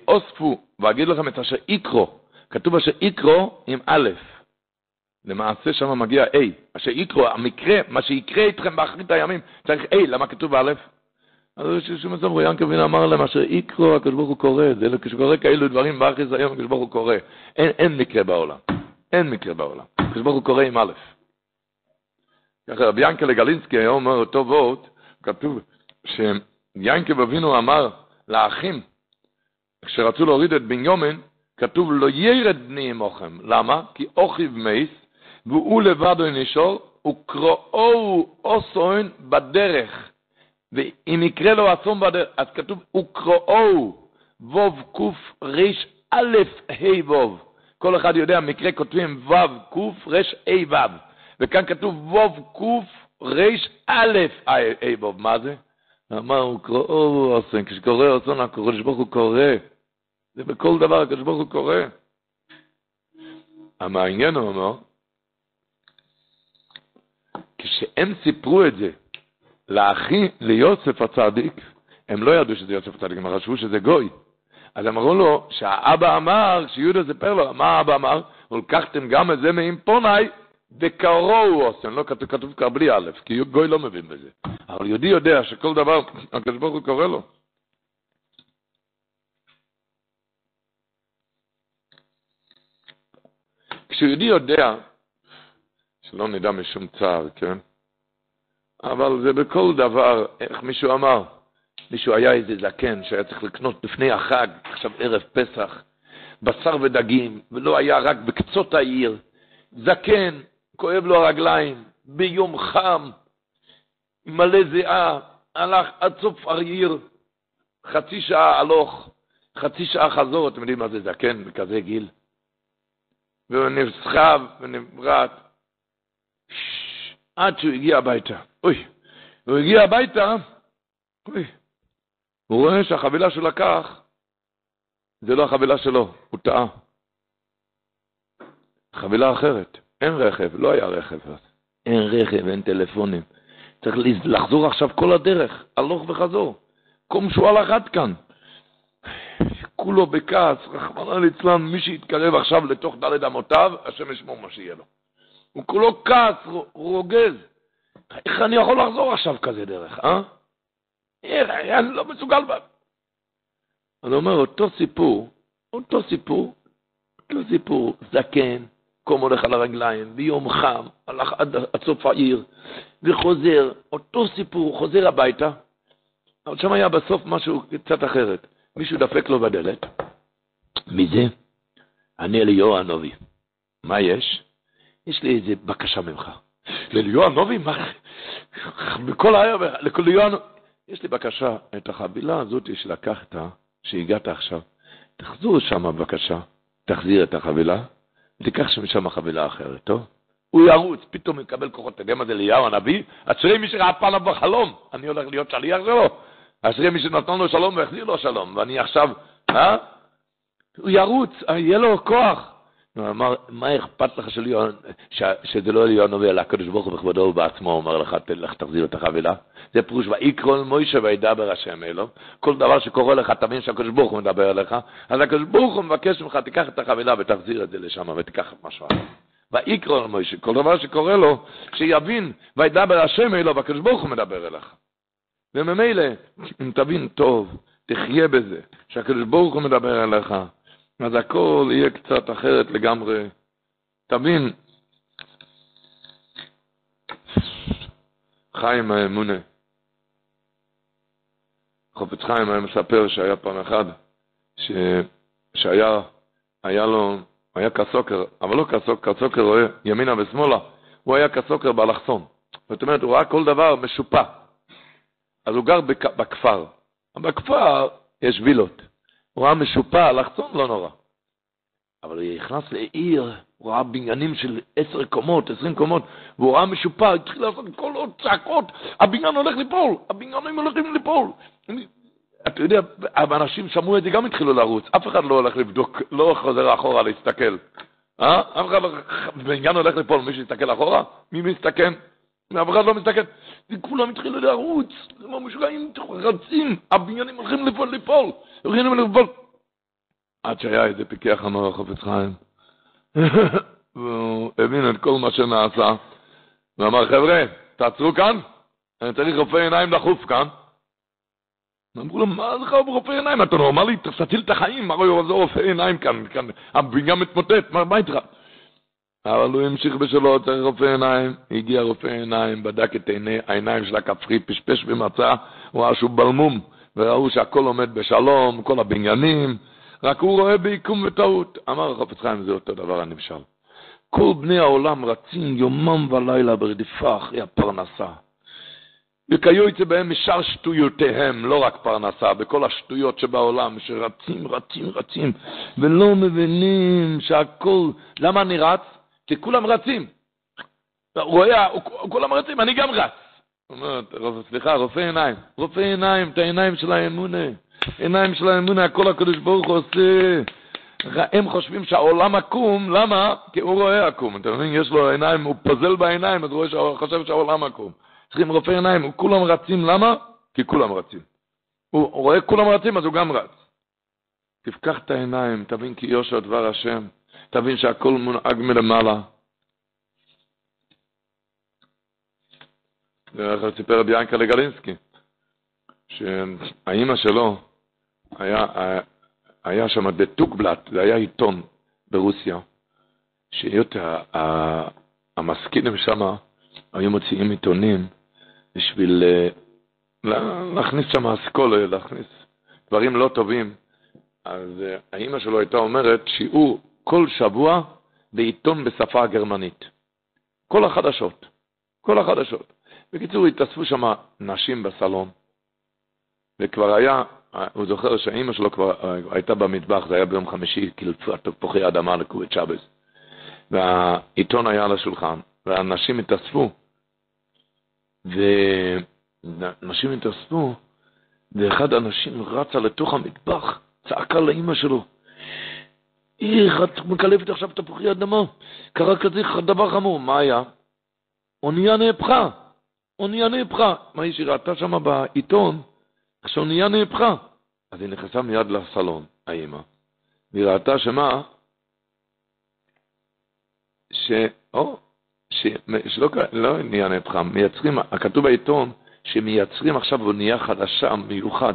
אוספו ואגיד לכם את אשר יקרו, כתוב אשר יקרו עם א', למעשה שם מגיע A, אשר יקרו, המקרה, מה שיקרה איתכם באחרית הימים, צריך A, למה כתוב א'? אז שום מסובר, ינקב בן אמר להם, אשר יקרו, הקדוש ברוך הוא קורא, זה לא כשקורה כאלו דברים באחרית היום, הקדוש ברוך הוא קורא. אין, אין מקרה בעולם, אין מקרה בעולם, הקדוש ברוך הוא קורא עם א'. ככה רבי ינקלה גלינסקי אומר אותו וורט, כתוב שיינקב אבינו אמר לאחים, כשרצו להוריד את בניומן, כתוב לא ירד בני עמוכם. למה? כי אוכיב מייס, והוא לבדו נשאר, וקראו אוסוין בדרך. ואם יקרה לו אסון בדרך, אז כתוב וקראו ווב קוף ריש א' ה' ווב. כל אחד יודע, מקרה כותבים וו קוף ריש ה' וו. וכאן כתוב ווב קוף ריש א' ווב. מה זה? אמר, קראו אסון, כשקורא אסון, הקדוש ברוך הוא קורא. זה בכל דבר הקדוש ברוך הוא קורא. המעניין הוא אומר, כשהם סיפרו את זה לאחי, ליוסף הצדיק, הם לא ידעו שזה יוסף הצדיק, הם חשבו שזה גוי. אז אמרו לו, שהאבא אמר, כשיהודה סיפר לו, מה האבא אמר? לקחתם גם את זה מאימפונאי, וקראו אוסם, לא כתוב, כתוב כבר בלי א', כי גוי לא מבין בזה. אבל יהודי יודע שכל דבר, הקדוש ברוך הוא קורא לו. כשיהודי יודע, שלא נדע משום צער, כן? אבל זה בכל דבר, איך מישהו אמר, מישהו היה איזה זקן שהיה צריך לקנות לפני החג, עכשיו ערב פסח, בשר ודגים, ולא היה רק בקצות העיר. זקן, כואב לו הרגליים, ביום חם, מלא זיעה, הלך עד סוף העיר, חצי שעה הלוך, חצי שעה חזור, אתם יודעים מה זה זקן בכזה גיל? והוא נסחב ונברט, עד שהוא הגיע הביתה. אוי, הוא הגיע הביתה, אוי, הוא רואה שהחבילה שהוא לקח, זה לא החבילה שלו, הוא טעה. חבילה אחרת, אין רכב, לא היה רכב. אין רכב, אין טלפונים. צריך לחזור עכשיו כל הדרך, הלוך וחזור. קום הלך עד כאן. כולו בכעס, רחמנא ליצלן, מי שיתקרב עכשיו לתוך דלת אמותיו, השם ישמור מה שיהיה לו. הוא כולו כעס, רוגז. איך אני יכול לחזור עכשיו כזה דרך, אה? איך, אני לא מסוגל. אני אומר, אותו סיפור, אותו סיפור, אותו סיפור, זקן, קום הולך על הרגליים, ביום חם, הלך עד, עד סוף העיר, וחוזר, אותו סיפור, חוזר הביתה, אבל שם היה בסוף משהו קצת אחרת. מישהו דפק לו בדלת. מי זה? אני אליהו הנובי. מה יש? יש לי איזה בקשה ממך. לאליהו הנובי? מה? בכל הערב, לאליהו הנובי. יש לי בקשה, את החבילה הזאת שלקחת, שהגעת עכשיו, תחזור שם בבקשה, תחזיר את החבילה, ותיקח שם חבילה אחרת, טוב? הוא ירוץ, פתאום יקבל כוחות, אתה יודע מה זה אליהו הנביא? אשרי מי שראה פעם בחלום, אני הולך להיות שליח שלו. אשרי מי שנתן לו שלום והחזיר לו שלום, ואני עכשיו, אה? הוא ירוץ, יהיה לו כוח. הוא אמר, מה אכפת לך של יוהן, שזה לא אליהו הנביא, אלא הקדוש ברוך הוא בכבודו ובעצמו אומר לך, לך תחזיר את החבילה. זה פירוש, ויקרא מוישה וידבר השם אלו. כל דבר שקורה לך, תבין שהקדוש ברוך הוא מדבר אליך, אז הקדוש ברוך הוא מבקש ממך, תיקח את החבילה ותחזיר את זה לשם ותיקח משהו אחר. ויקרא מוישה, כל דבר שקורה לו, שיבין, וידבר השם אלו, והקדוש ברוך הוא מדבר אליך. וממילא, אם תבין טוב, תחיה בזה, שהקדוש ברוך הוא מדבר אליך, אז הכל יהיה קצת אחרת לגמרי. תבין, חיים האמונה. חופץ חיים היה מספר שהיה פעם אחד, ש... שהיה, היה לו, היה כסוקר, אבל לא כסוקר, כסוקר רואה ימינה ושמאלה, הוא היה כסוקר באלכסון. זאת אומרת, הוא ראה כל דבר משופע. אז הוא גר בק... בכפר. בכפר יש וילות. הוא ראה משופע, לחצון לא נורא. אבל הוא נכנס לעיר, הוא ראה בניינים של עשר קומות, עשרים קומות, והוא ראה משופע, התחיל לעשות עוד צעקות, הבניין הולך ליפול, הבניינים הולכים ליפול. אתה יודע, האנשים שמעו את זה, גם התחילו לרוץ, אף אחד לא הולך לבדוק, לא חוזר אחורה להסתכל. אה? אף אחד לא, בניין הולך ליפול, מי שיסתכל אחורה? מי מסתכן? ואף אחד לא מסתכל. וכולם התחילו לרוץ, כמו משוגעים, רצים, הבניינים הולכים ליפול, ליפול, הולכים ליפול. עד שהיה איזה פיקח אמר החופץ חיים. והוא הבין את כל מה שנעשה, ואמר, חבר'ה, תעצרו כאן, אני צריך רופא עיניים דחוף כאן. אמרו לו, מה לך רופא עיניים? אתה נורמלי, תציל את החיים, מה רואה זה רופא עיניים כאן, כאן, הבניין מתמוטט, מה, מה איתך? אבל הוא המשיך בשלו, צריך רופא עיניים. הגיע רופא עיניים, בדק את עיני, העיניים של הכפרי, פשפש ומצא, הוא ראה שהוא בלמום, וראו שהכל עומד בשלום, כל הבניינים, רק הוא רואה בעיקום וטעות. אמר החפץ חיים, זה אותו דבר הנמשל. כל בני העולם רצים יומם ולילה ברדיפה אחרי הפרנסה. וכיוצא בהם משאר שטויותיהם, לא רק פרנסה, בכל השטויות שבעולם, שרצים, רצים, רצים, ולא מבינים שהכל, למה אני רץ? כי כולם רצים. רואה, כולם רצים, אני גם רץ. אומר, סליחה, רופא עיניים, רופא עיניים, את העיניים של האמונה, עיניים של האמונה, הכל הקדוש ברוך הוא עושה. הם חושבים שהעולם עקום, למה? כי הוא רואה עקום, אתה מבין? יש לו עיניים, הוא פוזל בעיניים, אז הוא חושב שהעולם עקום. צריכים רופא עיניים, כולם רצים, למה? כי כולם רצים. הוא רואה כולם רצים, אז הוא גם רץ. תפקח את העיניים, תבין כי יושר דבר השם, תבין שהכל מונהג מלמעלה. איך סיפר רבי ינקה לגלינסקי, שהאימא שלו היה, היה שם בטוקבלט, זה היה עיתון ברוסיה, שהיות המשכילים שם היו מוציאים עיתונים בשביל אה, להכניס שם אסכולה, להכניס דברים לא טובים. אז אה, האימא שלו הייתה אומרת שיעור כל שבוע בעיתון בשפה הגרמנית. כל החדשות, כל החדשות. בקיצור, התאספו שם נשים בסלון, וכבר היה, הוא זוכר שהאימא שלו כבר אה, הייתה במטבח, זה היה ביום חמישי, קילצו תפוחי אדמה לקורית שבס, והעיתון היה על השולחן, והנשים התאספו, ונשים התאספו, ואחד האנשים רצה לתוך המטבח, צעקה לאימא שלו, איך את מקלפת עכשיו תפוחי אדמה? קרה כזה דבר חמור, מה היה? אונייה נהפכה, אונייה נהפכה. מה היא שראתה שם בעיתון? שאונייה נהפכה. אז היא נכנסה מיד לסלון, האימא, והיא ראתה שמה? ש... או, ש... שלא לא אונייה נהפכה, מייצרים, כתוב בעיתון שמייצרים עכשיו אונייה חדשה, מיוחד.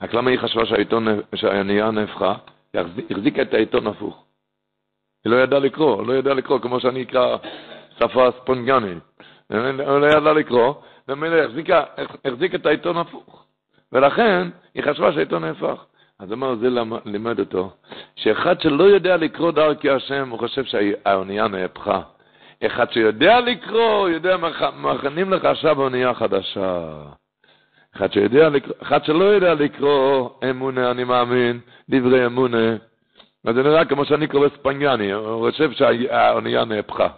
רק למה היא חשבה שהעיתון, שהאונייה נהפכה? היא החזיקה את העיתון הפוך. היא לא ידעה לקרוא, לא ידעה לקרוא, כמו שאני אקרא שפה ספונגנית. לא ידעה לקרוא, ומילא החזיק את העיתון הפוך. ולכן היא חשבה שהעיתון נהפך. אז אמר, זה לימד אותו, שאחד שלא יודע לקרוא דרכי השם, הוא חושב שהאונייה נהפכה. אחד שיודע לקרוא, יודע, מכנים לך עכשיו אונייה חדשה. אחד, שיודע לקרוא, אחד שלא יודע לקרוא אמונה, אני מאמין, דברי אמונה, אז זה נראה כמו שאני קורא ספניאני, הוא חושב שהאונייה נהפכה.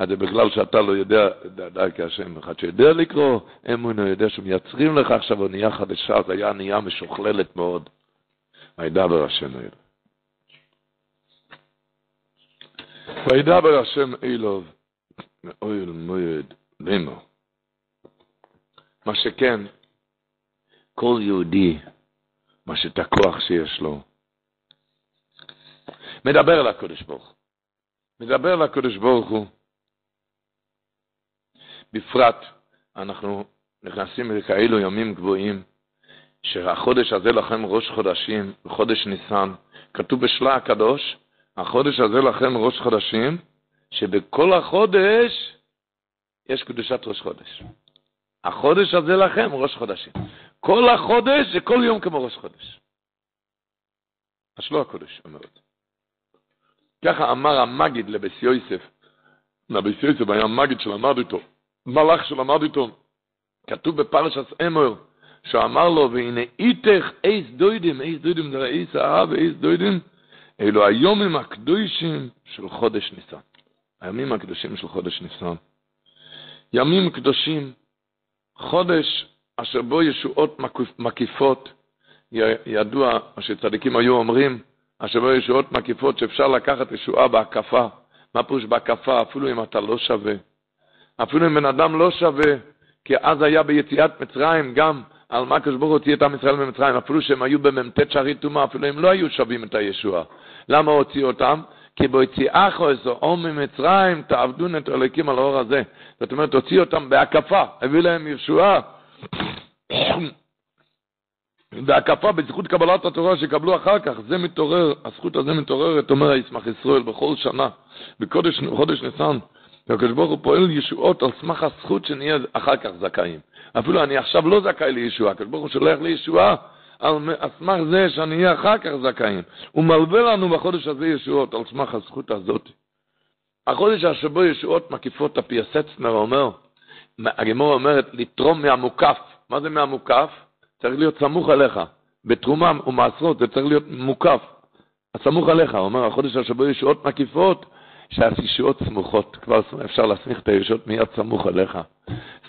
אז זה בגלל שאתה לא יודע, דרכי השם, אחד שיודע לקרוא אמונה, יודע שמייצרים לך עכשיו אונייה חדשה, זו הייתה אונייה משוכללת מאוד. וידבר השם אלו. וידבר השם אלו, מאוהל מועד לימו. מה שכן, כל יהודי, מה שאת הכוח שיש לו, מדבר לקדוש ברוך הוא. מדבר לקדוש ברוך הוא. בפרט, אנחנו נכנסים לכאלו ימים גבוהים, שהחודש הזה לכם ראש חודשים, חודש ניסן, כתוב בשלה הקדוש, החודש הזה לכם ראש חודשים, שבכל החודש יש קדושת ראש חודש. החודש הזה לכם ראש חודשים. כל החודש זה כל יום כמו ראש חודש. השלו הקודש אומר את זה. ככה אמר המגיד לביס יוסף, לביס יוסף היה מגיד שלמד איתו, מלאך שלמד איתו, כתוב בפרשת אמור, שאמר לו, והנה איתך אייס דוידים, אייס דוידים זה אייס האב, אייס דוידים, אלו היומים הקדושים של חודש ניסן. הימים הקדושים של חודש ניסן. ימים קדושים, חודש אשר בו ישועות מקיפות, ידוע מה שצדיקים היו אומרים, אשר בו ישועות מקיפות שאפשר לקחת ישועה בהקפה. מה פירוש בהקפה? אפילו אם אתה לא שווה. אפילו אם בן אדם לא שווה, כי אז היה ביציאת מצרים גם על מה הקדוש ברוך הוא הוציא את עם ישראל ממצרים, אפילו שהם היו במ"ט שערי טומאה, אפילו הם לא היו שווים את הישועה. למה הוציא אותם? כי ביציאך או ממצרים תעבדו את אלוקים על האור הזה. זאת אומרת, הוציא אותם בהקפה, הביא להם ישועה. והקפה בזכות קבלת התורה שיקבלו אחר כך, זה מתעורר, הזכות הזו מתעוררת, אומר הישמח ישראל, בכל שנה בקודש חודש ניסן, הקדוש ברוך הוא פועל ישועות על סמך הזכות שנהיה אחר כך זכאים. אפילו אני עכשיו לא זכאי לישועה, הקדוש ברוך הוא שולח לי ישועה על סמך זה שאני אהיה אחר כך זכאים. הוא מלווה לנו בחודש הזה ישועות על סמך הזכות הזאת. החודש השבו ישועות מקיפות הפייסצנר אומר, הגמור אומרת לתרום מהמוקף. מה זה מהמוקף? צריך להיות סמוך עליך. בתרומה ומעשרות זה צריך להיות מוקף. הסמוך עליך, אומר, החודש השבוע ישועות מקיפות, שהישועות סמוכות, כבר אפשר להסמיך את הישועות מיד סמוך עליך.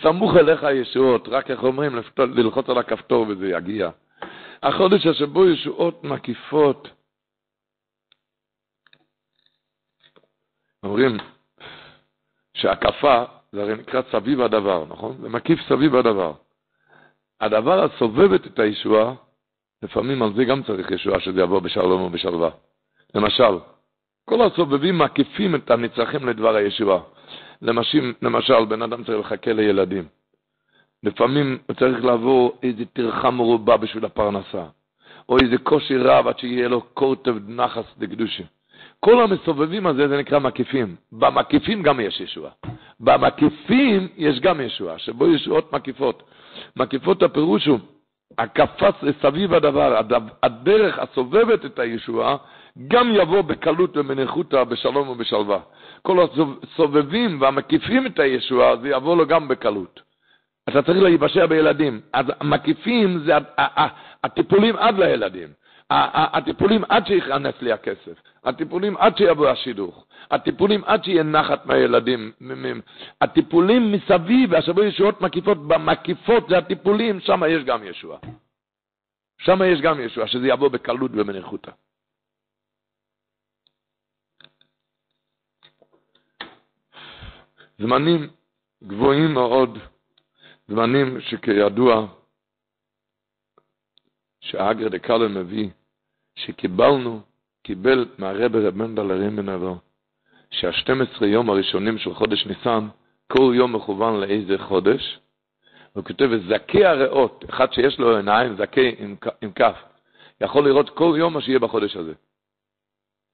סמוך אליך הישועות, רק איך אומרים, ללחוץ על הכפתור וזה יגיע. החודש השבוע ישועות מקיפות. אומרים שהקפה זה הרי נקרא סביב הדבר, נכון? זה מקיף סביב הדבר. הדבר הסובבת את הישועה, לפעמים על זה גם צריך ישועה שזה יבוא בשלום ובשלווה. למשל, כל הסובבים מקיפים את הנצרכים לדבר הישועה. למשל, למשל, בן אדם צריך לחכה לילדים. לפעמים הוא צריך לעבור איזו טרחה מרובה בשביל הפרנסה, או איזה קושי רב עד שיהיה לו קורטב נחס דקדושה. כל המסובבים הזה זה נקרא מקיפים. במקיפים גם יש ישועה. במקיפים יש גם ישועה, שבו ישועות מקיפות. מקיפות הפירוש הוא, הקפץ לסביב הדבר, הדרך הסובבת את הישועה, גם יבוא בקלות ומניחותא, בשלום ובשלווה. כל הסובבים והמקיפים את הישועה, זה יבוא לו גם בקלות. אתה צריך להיבשע בילדים. אז המקיפים זה הטיפולים עד לילדים. הטיפולים עד שיכנס לי הכסף. הטיפולים עד שיבוא השידוך, הטיפולים עד שיהיה נחת מהילדים, הטיפולים מסביב, והשבוע ישועות מקיפות, במקיפות זה הטיפולים, שם יש גם ישועה. שם יש גם ישועה, שזה יבוא בקלות ובניחותא. זמנים גבוהים מאוד, זמנים שכידוע, שהאגר דקאלה מביא, שקיבלנו קיבל מהרבר רב מנדל עבר, שה-12 יום הראשונים של חודש ניסן, כל יום מכוון לאיזה חודש, הוא כותב, זכי הריאות, אחד שיש לו עיניים, זכי עם, עם כף, יכול לראות כל יום מה שיהיה בחודש הזה.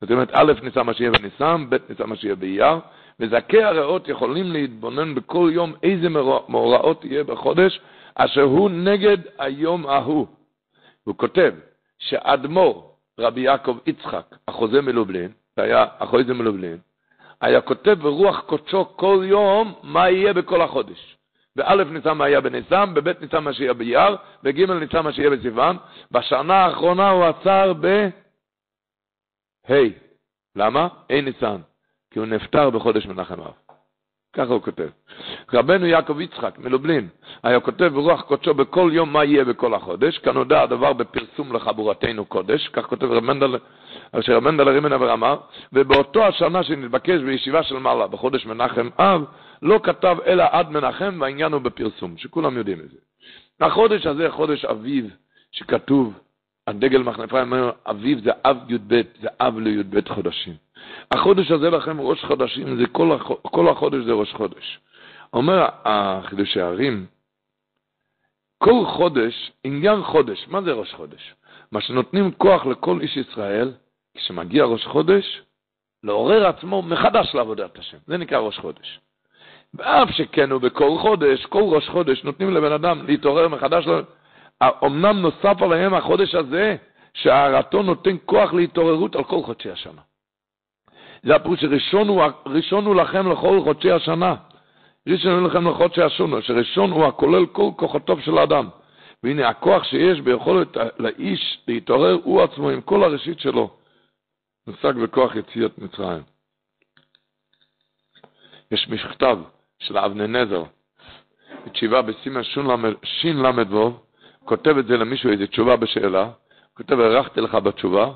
זאת אומרת, א' ניסן מה שיהיה בניסן, ב' ניסן מה שיהיה באייר, וזכי הריאות יכולים להתבונן בכל יום איזה מאורעות יהיה בחודש, אשר הוא נגד היום ההוא. הוא כותב שאדמו"ר, רבי יעקב יצחק, החוזה מלובלין, זה היה החוזה מלובלין, היה כותב ברוח קודשו כל יום מה יהיה בכל החודש. באלף ניסן מה היה בניסן, בבית ניסן מה שיהיה ביער, בגימל ניסן מה שיהיה בסיוון. בשנה האחרונה הוא עצר ב... ה'. למה? ה' ניסן. כי הוא נפטר בחודש מנחם אב. ככה הוא כותב. רבנו יעקב יצחק מלובלין היה כותב ברוח קודשו בכל יום מה יהיה בכל החודש, כנודע הדבר בפרסום לחבורתנו קודש, כך כותב רמנדל, אשר רמנדל הרימן אבר אמר, ובאותו השנה שנתבקש בישיבה של מעלה בחודש מנחם אב, לא כתב אלא עד מנחם והעניין הוא בפרסום, שכולם יודעים את זה. החודש הזה, חודש אביב, שכתוב, הדגל מחנפיים אומר, אביב זה אב י"ב, זה אב לי"ב חודשים. החודש הזה לכם ראש חודשים, זה כל, הח... כל החודש זה ראש חודש. אומר החידושי הערים, כל חודש, עניין חודש, מה זה ראש חודש? מה שנותנים כוח לכל איש ישראל, כשמגיע ראש חודש, לעורר עצמו מחדש לעבודת השם. זה נקרא ראש חודש. ואף שכן הוא בכל חודש, כל ראש חודש, נותנים לבן אדם להתעורר מחדש. אמנם נוסף עליהם החודש הזה, שהרתון נותן כוח להתעוררות על כל חודשי השנה. זה הפירוש שראשון הוא, לכם לכל חודשי השנה. ראשון הוא לכם לחודשי השנה, שראשון הוא הכולל כל כוחותיו של האדם. והנה הכוח שיש ביכולת לאיש להתעורר הוא עצמו עם כל הראשית שלו. מושג בכוח יציאת מצרים. יש מכתב של אבני נזר, בתשיבה בסימן של"ו, כותב את זה למישהו איזו תשובה בשאלה, כותב, הארכתי לך בתשובה,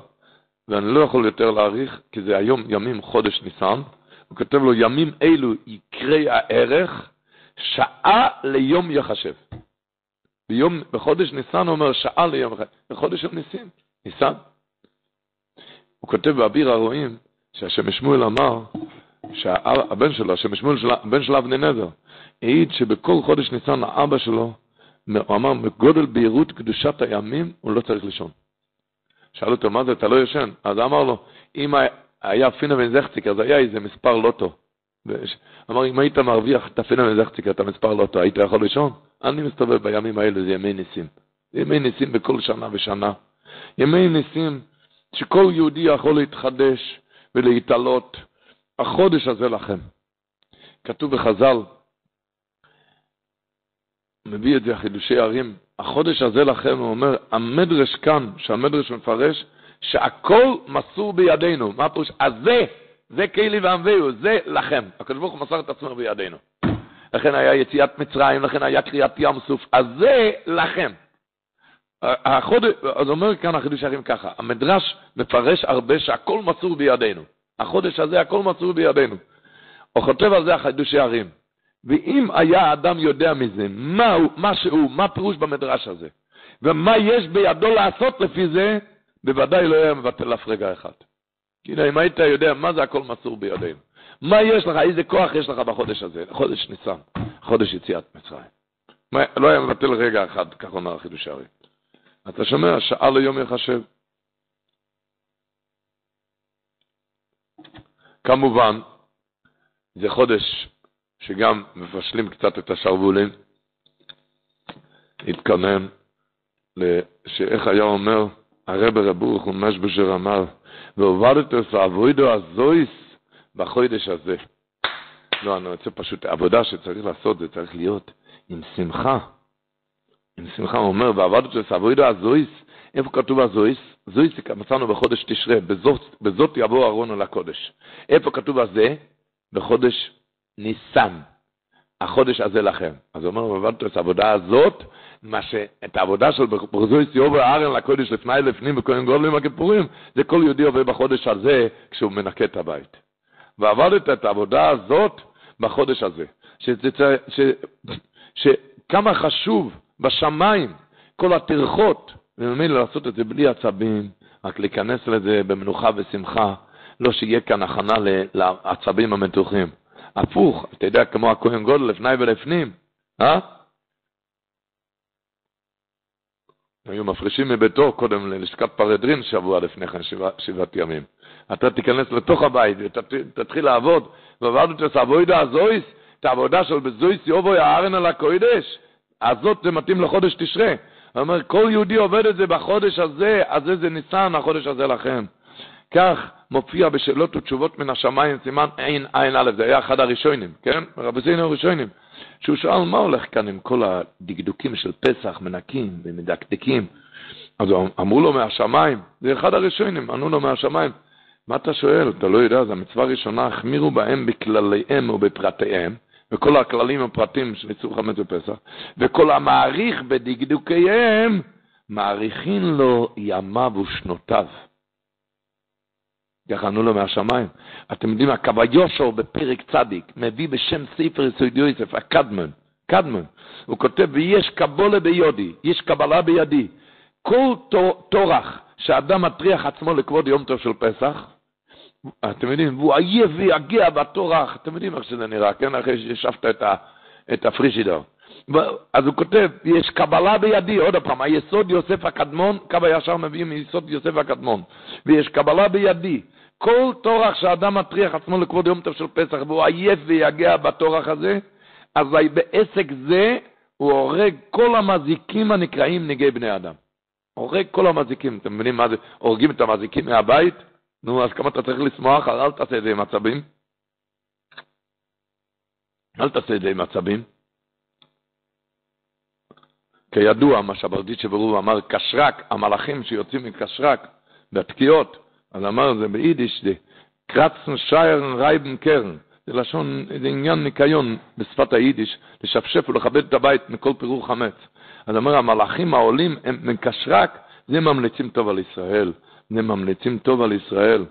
ואני לא יכול יותר להעריך, כי זה היום ימים חודש ניסן, הוא כותב לו, ימים אלו יקרה הערך, שעה ליום יחשב. ביום, בחודש ניסן הוא אומר, שעה ליום יחשב. בחודש של ניסים, ניסן. הוא כותב באביר הרועים, שהשם שמואל אמר, שהבן שלו, השם שמואל, הבן של אבני נזר, העיד שבכל חודש ניסן האבא שלו, הוא אמר, מגודל בהירות קדושת הימים, הוא לא צריך לישון. שאל אותו, מה זה, אתה לא ישן? אז אמר לו, אם היה פינה וזכציק, אז היה איזה מספר לוטו. אמר, אם היית מרוויח את הפינה וזכציק, את המספר לוטו, היית יכול לישון? אני מסתובב בימים האלה, זה ימי ניסים. ימי ניסים בכל שנה ושנה. ימי ניסים שכל יהודי יכול להתחדש ולהתעלות. החודש הזה לכם. כתוב בחז"ל, מביא את זה חידושי ערים, החודש הזה לכם, הוא אומר, המדרש כאן, שהמדרש מפרש, שהכל מסור בידינו. מה הפירוש? אז זה, זה כלי ועמביהו, זה לכם. הקדוש ברוך הוא מסר את עצמו בידינו. לכן היה יציאת מצרים, לכן היה קריאת ים סוף, אז זה לכם. החודש, אז אומר כאן החידוש הערים ככה, המדרש מפרש הרבה שהכל מסור בידינו. החודש הזה הכל מסור בידינו. הוא כותב על זה החידושי ערים. ואם היה אדם יודע מזה, מה הוא, מה שהוא, מה פירוש במדרש הזה, ומה יש בידו לעשות לפי זה, בוודאי לא היה מבטל אף רגע אחד. כאילו, אם היית יודע מה זה הכל מסור בידינו. מה יש לך, איזה כוח יש לך בחודש הזה, חודש ניסן, חודש יציאת מצרים. מה, לא היה מבטל רגע אחד, כך אומר החידוש הרי. אתה שומע, שעה ליום יחשב. כמובן, זה חודש שגם מפשלים קצת את השרוולים, התכונן, שאיך היה אומר הרב רב ברוך הוא אמר, ועובדת את העבודו הזויס בחודש הזה. לא, אני רוצה פשוט, עבודה שצריך לעשות, זה צריך להיות עם שמחה. עם שמחה, הוא אומר, ועבדת את העבודו הזויס, איפה כתוב הזויס? זויס מצאנו בחודש תשרה, בזאת, בזאת יבוא אהרון על הקודש. איפה כתוב הזה? בחודש ניסן. החודש הזה לכם. אז הוא אומר, ועבדת את העבודה הזאת, מה שאת העבודה של ברזוי סיובר הארן לקודש לפני לפנים וכהן גודלים הכיפורים, זה כל יהודי עובר בחודש הזה כשהוא מנקה את הבית. ועבדת את העבודה הזאת בחודש הזה. שזה, ש, שכמה חשוב בשמיים כל הטרחות, וממילא לעשות את זה בלי עצבים, רק להיכנס לזה במנוחה ושמחה, לא שיהיה כאן הכנה לעצבים המתוחים. הפוך, אתה יודע, כמו הכהן גודל לפני ולפנים, אה? היו מפרישים מביתו קודם ללשכת פרדרין שבוע לפני כן, שבע, שבעת ימים. אתה תיכנס לתוך הבית ותתחיל לעבוד, ועבדנו את העבודה הזויס, את העבודה של בזויס יובו יערן על הקודש, הזאת זה מתאים לחודש תשרה. הוא אומר, כל יהודי עובד את זה בחודש הזה, אז איזה ניסן החודש הזה לכם. כך מופיע בשאלות ותשובות מן השמיים, סימן עין עין א', זה היה אחד הראשונים, כן? רבי זינו הראשונים. שהוא שאל מה הולך כאן עם כל הדקדוקים של פסח, מנקים ומדקדקים. אז אמרו לו מהשמיים, זה אחד הראשונים, ענו לו מהשמיים. מה אתה שואל? אתה לא יודע, זו המצווה הראשונה, החמירו בהם בכלליהם ובפרטיהם, וכל הכללים והפרטים של איסור חמץ בפסח, וכל המעריך בדקדוקיהם, מעריכין לו ימיו ושנותיו. ענו לו מהשמיים. אתם יודעים, הקו יושו בפרק צדיק מביא בשם ספר יסוד יוסף, הקדמן, קדמן. הוא כותב, ויש קבולה ביודי, יש קבלה בידי. כל טורח שאדם מטריח עצמו לכבוד יום טוב של פסח, אתם יודעים, והוא עייף ויגיע בטורח, אתם יודעים איך שזה נראה, כן? אחרי שישבת את, את הפרישידר. אז הוא כותב, יש קבלה בידי, עוד פעם, היסוד יוסף הקדמון, קו הישר מביא מיסוד יוסף הקדמון, ויש קבלה בידי. כל טורח שאדם מטריח עצמו לכבוד יום טוב של פסח, והוא עייף ויגע בטורח הזה, אז בעסק זה הוא הורג כל המזיקים הנקראים נגעי בני אדם. הורג כל המזיקים, אתם מבינים מה זה? הורגים את המזיקים מהבית? נו, אז כמה אתה צריך לשמוח, אל תעשה את זה עם עצבים. אל תעשה את זה עם עצבים. כידוע, מה שברדיצ'בר רב אמר, קשר"ק, המלאכים שיוצאים מקשר"ק, בתקיעות, אז אמר זה ביידיש, זה קראצן שייערן רייבן קערן, זה לשון, זה עניין ניקיון בשפת היידיש, לשפשף ולכבד את הבית מכל פירור חמץ. אז אומר, המלאכים העולים הם מקשר"ק, זה ממליצים טוב על ישראל, זה ממליצים טוב על ישראל.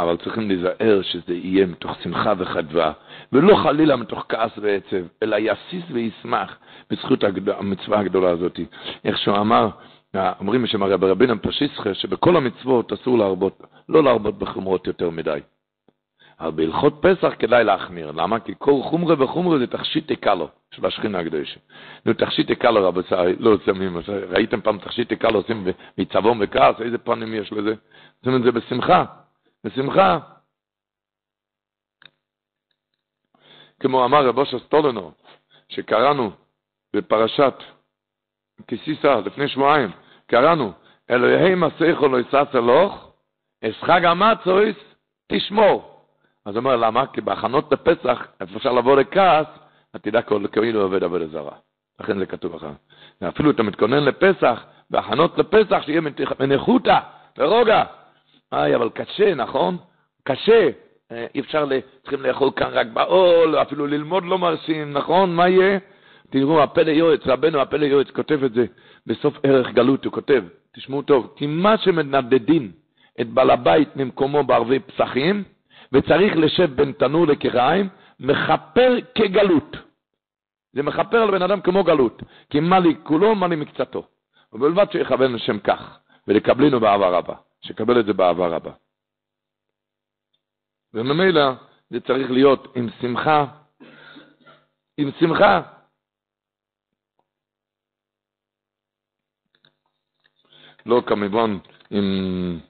אבל צריכים להיזהר שזה יהיה מתוך שמחה וחדווה, ולא חלילה מתוך כעס ועצב, אלא יסיס וישמח בזכות המצווה הגדולה הזאת. איך שהוא אמר, אומרים בשם הרב רבינם פשיסחה, שבכל המצוות אסור להרבות, לא להרבות בחומרות יותר מדי. אבל בהלכות פסח כדאי להחמיר. למה? כי כל חומרה וחומרה זה תכשיט אקלו של השכינה הקדושה. נו, תכשיט אקלו רבותיי, לא שמים, ראיתם פעם תכשיט אקלו עושים מצבון וכעס? איזה פנים יש לזה? עושים את זה בשמחה, בשמחה. כמו אמר רב אושר סטולנו, שקראנו בפרשת כסיסה לפני שבועיים, קראנו, אלוהי מסכו לא יסס אלוך, אס חג המצויס תשמור. אז הוא אומר, למה? כי בהכנות לפסח, אפשר לבוא לכעס, תדע כאילו עובד עבודה זרה. לכן זה כתוב אחר. ואפילו אתה מתכונן לפסח, בהכנות לפסח, שיהיה מניחותא, ברוגע. איי, אבל קשה, נכון? קשה. אה, אי אפשר, צריכים לאכול כאן רק בעול, אפילו ללמוד לא מרשים, נכון? מה יהיה? תראו, הפלא יועץ, רבנו הפלא יועץ כותב את זה בסוף ערך גלות, הוא כותב, תשמעו טוב, כי מה שמנדדין את בעל הבית ממקומו בערבי פסחים, וצריך לשב בין תנור לקרעיים, מכפר כגלות. זה מכפר לבן אדם כמו גלות, כי מה לי כולו, מה לי מקצתו. ובלבד שיכוון לשם כך, ולקבלינו באהבה רבה, שקבל את זה באהבה רבה. וממילא זה צריך להיות עם שמחה, עם שמחה. לא כמובן עם...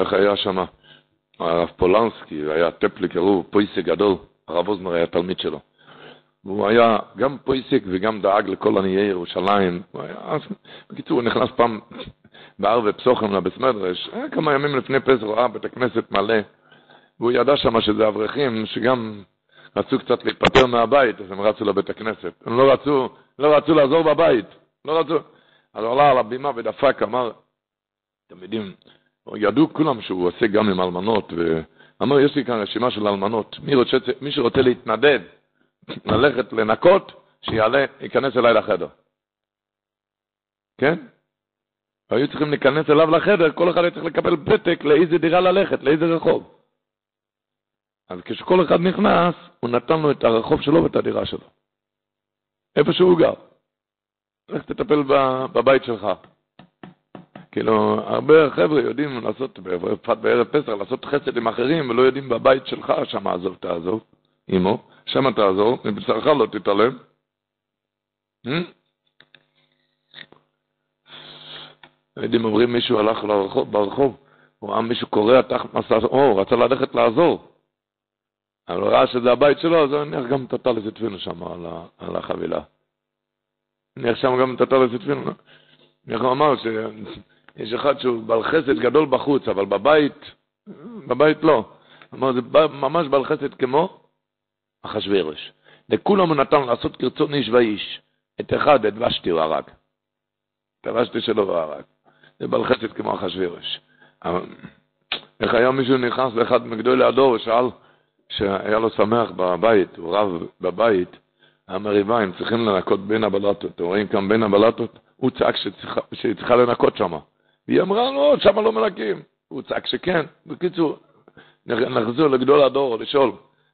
איך היה שם, הרב פולנסקי, היה טפליק, הוא פויסק גדול, הרב אוזנר היה תלמיד שלו. והוא היה גם פויסק וגם דאג לכל עניי ירושלים. בקיצור, הוא נכנס פעם בערבי פסוחם לבית מדרש, כמה ימים לפני פסח ראה בית הכנסת מלא, והוא ידע שם שזה אברכים שגם רצו קצת להתפטר מהבית, אז הם רצו לבית הכנסת. הם לא רצו, לא רצו לעזור בבית, לא רצו. אז הוא עלה על הבימה ודפק, אמר, אתם יודעים, ידעו כולם שהוא עושה גם עם אלמנות, ואמר, יש לי כאן רשימה של אלמנות, מי, רוצה, מי שרוצה להתנדב, ללכת לנקות, שיעלה, ייכנס אליי לחדר. כן? היו צריכים להיכנס אליו לחדר, כל אחד היה צריך לקבל פתק לאיזה דירה ללכת, לאיזה רחוב. אז כשכל אחד נכנס, הוא נתן לו את הרחוב שלו ואת הדירה שלו. איפה שהוא גר. לך תטפל בבית שלך. כאילו, הרבה חבר'ה יודעים לעשות, בפרט בערב פסח, לעשות חסד עם אחרים, ולא יודעים בבית שלך, שם עזוב תעזוב, אמו, שם תעזור, מבשרך לא תתעלם. Hmm? יודעים, אומרים מישהו הלך לרחוב, ברחוב, הוא ראה מישהו קורע תחת מסע, או, הוא רצה ללכת לעזור. אבל הוא ראה שזה הבית שלו, אז הוא הניח גם את הטלס הטפינו שם על, על החבילה. הניח שם גם את הטלס הטפינו. איך הוא אמר שיש אחד שהוא בעל חסד גדול בחוץ, אבל בבית, בבית לא. אמר, זה ממש בעל חסד כמו אחשוורוש. לכולם הוא נתן לעשות כרצון איש ואיש. את אחד, את ושתי הוא הרג. את ושתי שלו הוא הרג. זה בעל חסד כמו אחשוורוש. איך היה מישהו נכנס לאחד מגדולי הדור ושאל, שהיה לו שמח בבית, הוא רב בבית, המריבה, הם צריכים לנקות בין הבלטות. אתם רואים כאן בין הבלטות? הוא צעק שהיא צריכה לנקות שם. והיא אמרה, לא, שם לא מנקים. הוא צעק שכן. בקיצור, נחזור לגדול הדור לשאול.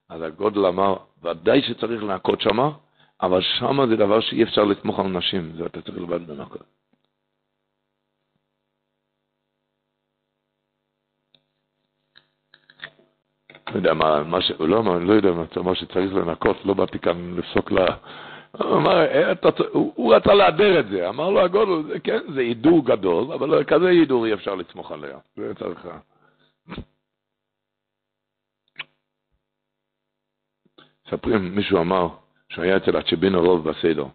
אז הגודל אמר, ודאי שצריך לנקות שם, אבל שם זה דבר שאי אפשר לסמוך על נשים, זה אתה צריך לבד לנקות. לא יודע מה, מה ש... לא, לא יודע מה שצריך לנקות, לא באתי כאן לפסוק. הוא אמר, אה, הוא, הוא רצה להדר את זה, אמר לו הגודל, כן, זה הידור גדול, אבל כזה הידור אי אפשר לצמוך עליה, זה צריך... מספרים, מישהו אמר שהוא היה אצל הצ'בינו רוב בסדר,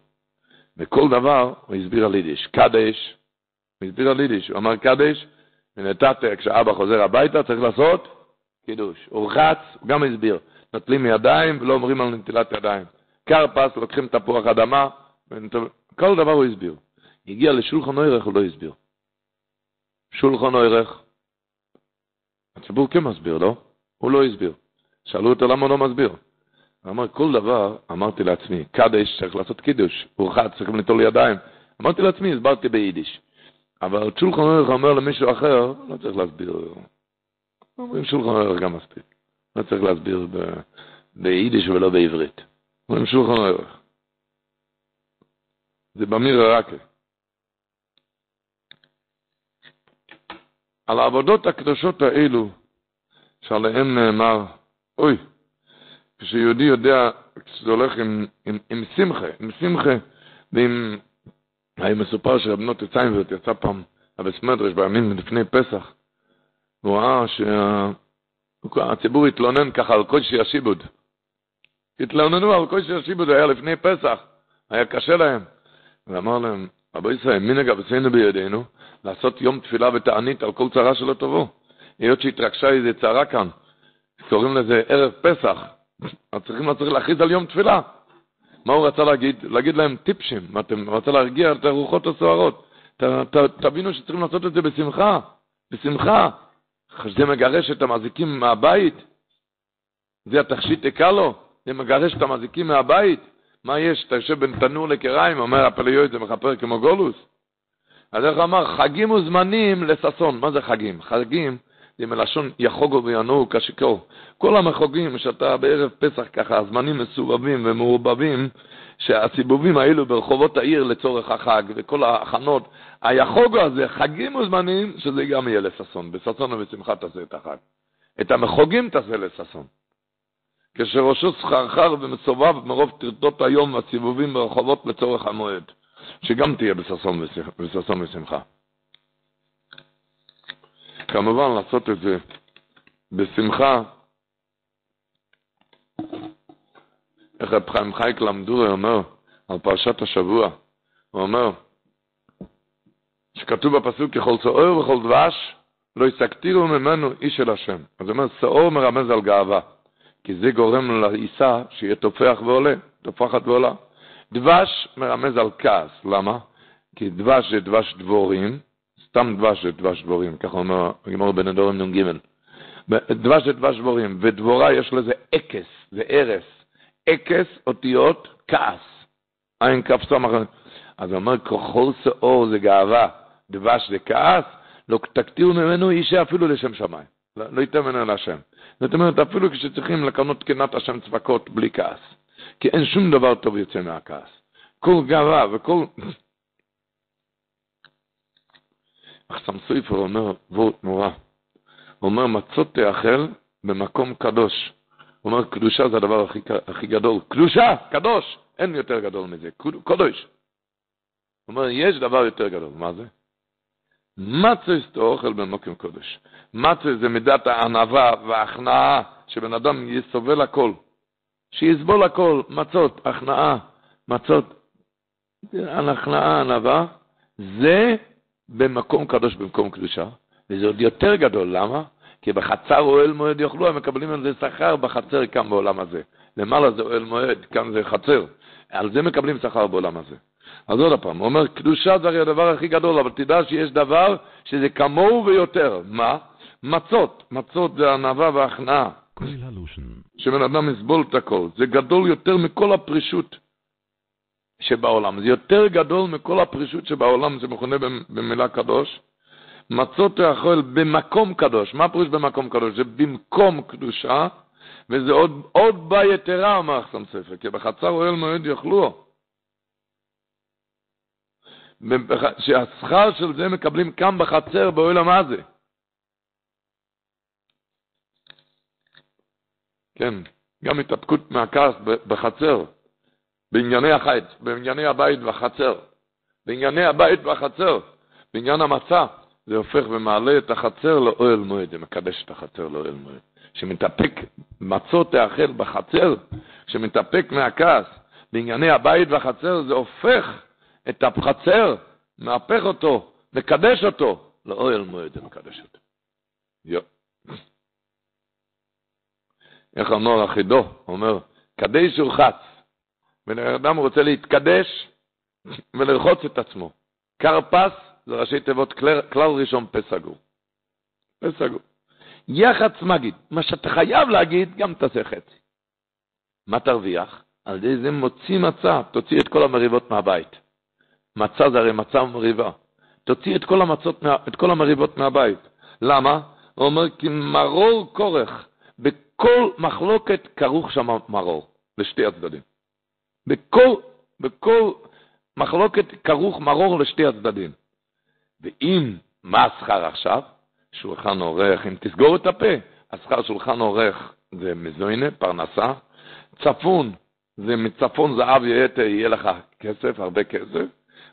וכל דבר הוא הסביר על יידיש, קדש, הוא הסביר על יידיש, הוא אמר קדש, ונתת, כשאבא חוזר הביתה צריך לעשות קידוש. הוא רחץ, הוא גם הסביר. נוטלים ידיים ולא אומרים על נטילת ידיים. קרפס, לוקחים תפוח אדמה, כל דבר הוא הסביר. הגיע לשולחן אורך, הוא לא הסביר. שולחן אורך, הציבור כן מסביר, לא? הוא לא הסביר. שאלו אותו למה הוא לא מסביר. אמר, כל דבר, אמרתי לעצמי, קדש צריך לעשות קידוש, הוא רחץ, צריכים ליטול ידיים. אמרתי לעצמי, הסברתי ביידיש. אבל שולחן אורך אומר למישהו אחר, לא צריך להסביר. אומרים שולחן ערך גם מספיק. לא צריך להסביר ביידיש ולא בעברית. אומרים שולחן ערך. זה במיר הרקה. על העבודות הקדושות האלו, שעליהן נאמר, אוי, כשיהודי יודע, כשזה הולך עם, עם, עם שמחה, עם שמחה, ועם... היה מסופר שרבנות יצאינברט יצא פעם, אבס מדרש בימים לפני פסח, הוא ראה שהציבור התלונן ככה על קודשי השיבוד. התלוננו על קודשי השיבוד, היה לפני פסח, היה קשה להם. ואמר להם, רבו ישראל, מנהג אבסינו בידינו, לעשות יום תפילה ותענית על כל צרה שלא תבוא. היות שהתרגשה איזה צרה כאן, קוראים לזה ערב פסח, אז צריכים צריך להכריז על יום תפילה. מה הוא רצה להגיד? להגיד להם טיפשים, אתם רצה להרגיע את הרוחות הסוערות. ת, ת, תבינו שצריכים לעשות את זה בשמחה, בשמחה. זה מגרש את המזיקים מהבית? זה התכשיט לו? זה מגרש את המזיקים מהבית? מה יש? אתה יושב בין תנור לקריים, אומר הפליואי, זה מכפר כמו גולוס? אז איך אמר? חגים וזמנים לששון. מה זה חגים? חגים זה מלשון יחוגו וינועו כשקור. כל המחוגים שאתה בערב פסח ככה, הזמנים מסובבים ומעורבבים, שהסיבובים האלו ברחובות העיר לצורך החג, וכל ההכנות, היחוגו הזה, חגים וזמנים, שזה גם יהיה לששון. בששון ובשמחה תעשה את החג. את המחוגים תעשה לששון. כשראשו סחרחר ומסובב מרוב טרטות היום והסיבובים ברחובות לצורך המועד, שגם תהיה בששון ושמחה. כמובן לעשות את זה בשמחה. איך רב חיים חייק למדורי אומר על פרשת השבוע, הוא אומר שכתוב בפסוק ככל צעור וכל דבש לא יסקתירו ממנו איש אל השם. אז הוא אומר, שעור מרמז על גאווה, כי זה גורם לעיסה שיהיה תופח ועולה, תופחת ועולה. דבש מרמז על כעס, למה? כי דבש זה דבש דבורים, סתם דבש זה דבש דבורים, ככה אומר גמור בן הדורים נ"ג. דבש זה דבש דבורים, ודבורה יש לזה אקס, זה ארס. אקס אותיות כעס. עין כף סמך. אז הוא אומר, כחול שאור זה גאווה, דבש זה כעס, לא תקטירו ממנו אישה אפילו לשם שמיים. לא, לא ייתן ממנו להשם. זאת אומרת, אפילו כשצריכים לקנות קנת השם צבקות בלי כעס. כי אין שום דבר טוב יוצא מהכעס. כל גאווה וכל... אחסם סופר אומר וורט נורא. הוא אומר, מצות תאכל במקום קדוש. הוא אומר, קדושה זה הדבר הכי, הכי גדול. קדושה, קדוש, אין יותר גדול מזה. קדוש. הוא אומר, יש דבר יותר גדול. מה זה? מצה זה אוכל במקום קודש. מצה זה מידת הענווה וההכנעה, שבן אדם יסובל הכל. שיסבול הכל, מצות, הכנעה, מצות, הכנעה, ענווה, זה במקום קדוש במקום קדושה, וזה עוד יותר גדול, למה? כי בחצר אוהל מועד יאכלו, הם מקבלים על זה שכר בחצר כאן בעולם הזה. למעלה זה אוהל מועד, כאן זה חצר. על זה מקבלים שכר בעולם הזה. אז עוד פעם, הוא אומר, קדושה זה הרי הדבר הכי גדול, אבל תדע שיש דבר שזה כמוהו ויותר. מה? מצות. מצות זה ענווה והכנעה. שבן אדם יסבול את הכל. זה גדול יותר מכל הפרישות שבעולם. זה יותר גדול מכל הפרישות שבעולם, זה מכונה במילה קדוש. מצות תאכול במקום קדוש. מה פירוש במקום קדוש? זה במקום קדושה, וזה עוד, עוד בא יתרה, אמר אחסם ספר, כי בחצר אוהל מועד יאכלו. שהשכר של זה מקבלים כאן בחצר באוהל המזה. כן, גם התאפקות מהכעס בחצר. בענייני החייץ, בענייני הבית והחצר, בענייני הבית והחצר, בעניין המצה, זה הופך ומעלה את החצר לאוהל מועד, זה מקדש את החצר לאוהל מועד. שמתאפק, מצות תאכל בחצר, שמתאפק מהכעס, בענייני הבית והחצר, זה הופך את החצר, מהפך אותו, מקדש אותו, לאוהל מועד זה מקדש אותו. יו. איך אמר אחידו? אומר, קדש ורחץ. אדם רוצה להתקדש ולרחוץ את עצמו. קרפס זה ראשי תיבות כלל, כלל ראשון פה סגור. פה סגור. יח"צ מגיד, מה שאתה חייב להגיד, גם תעשה חצי. מה תרוויח? על ידי זה מוציא מצה, תוציא את כל המריבות מהבית. מצה זה הרי מצה ומריבה. תוציא את כל, המצות, את כל המריבות מהבית. למה? הוא אומר, כי מרור כורך, בכל מחלוקת כרוך שם מרור, לשתי הצדדים. בכל, בכל מחלוקת כרוך מרור לשתי הצדדים. ואם, מה השכר עכשיו? שולחן עורך, אם תסגור את הפה, אז שכר שולחן עורך זה מזוינה, פרנסה. צפון, זה מצפון זהב יתר, יהיה לך כסף, הרבה כסף.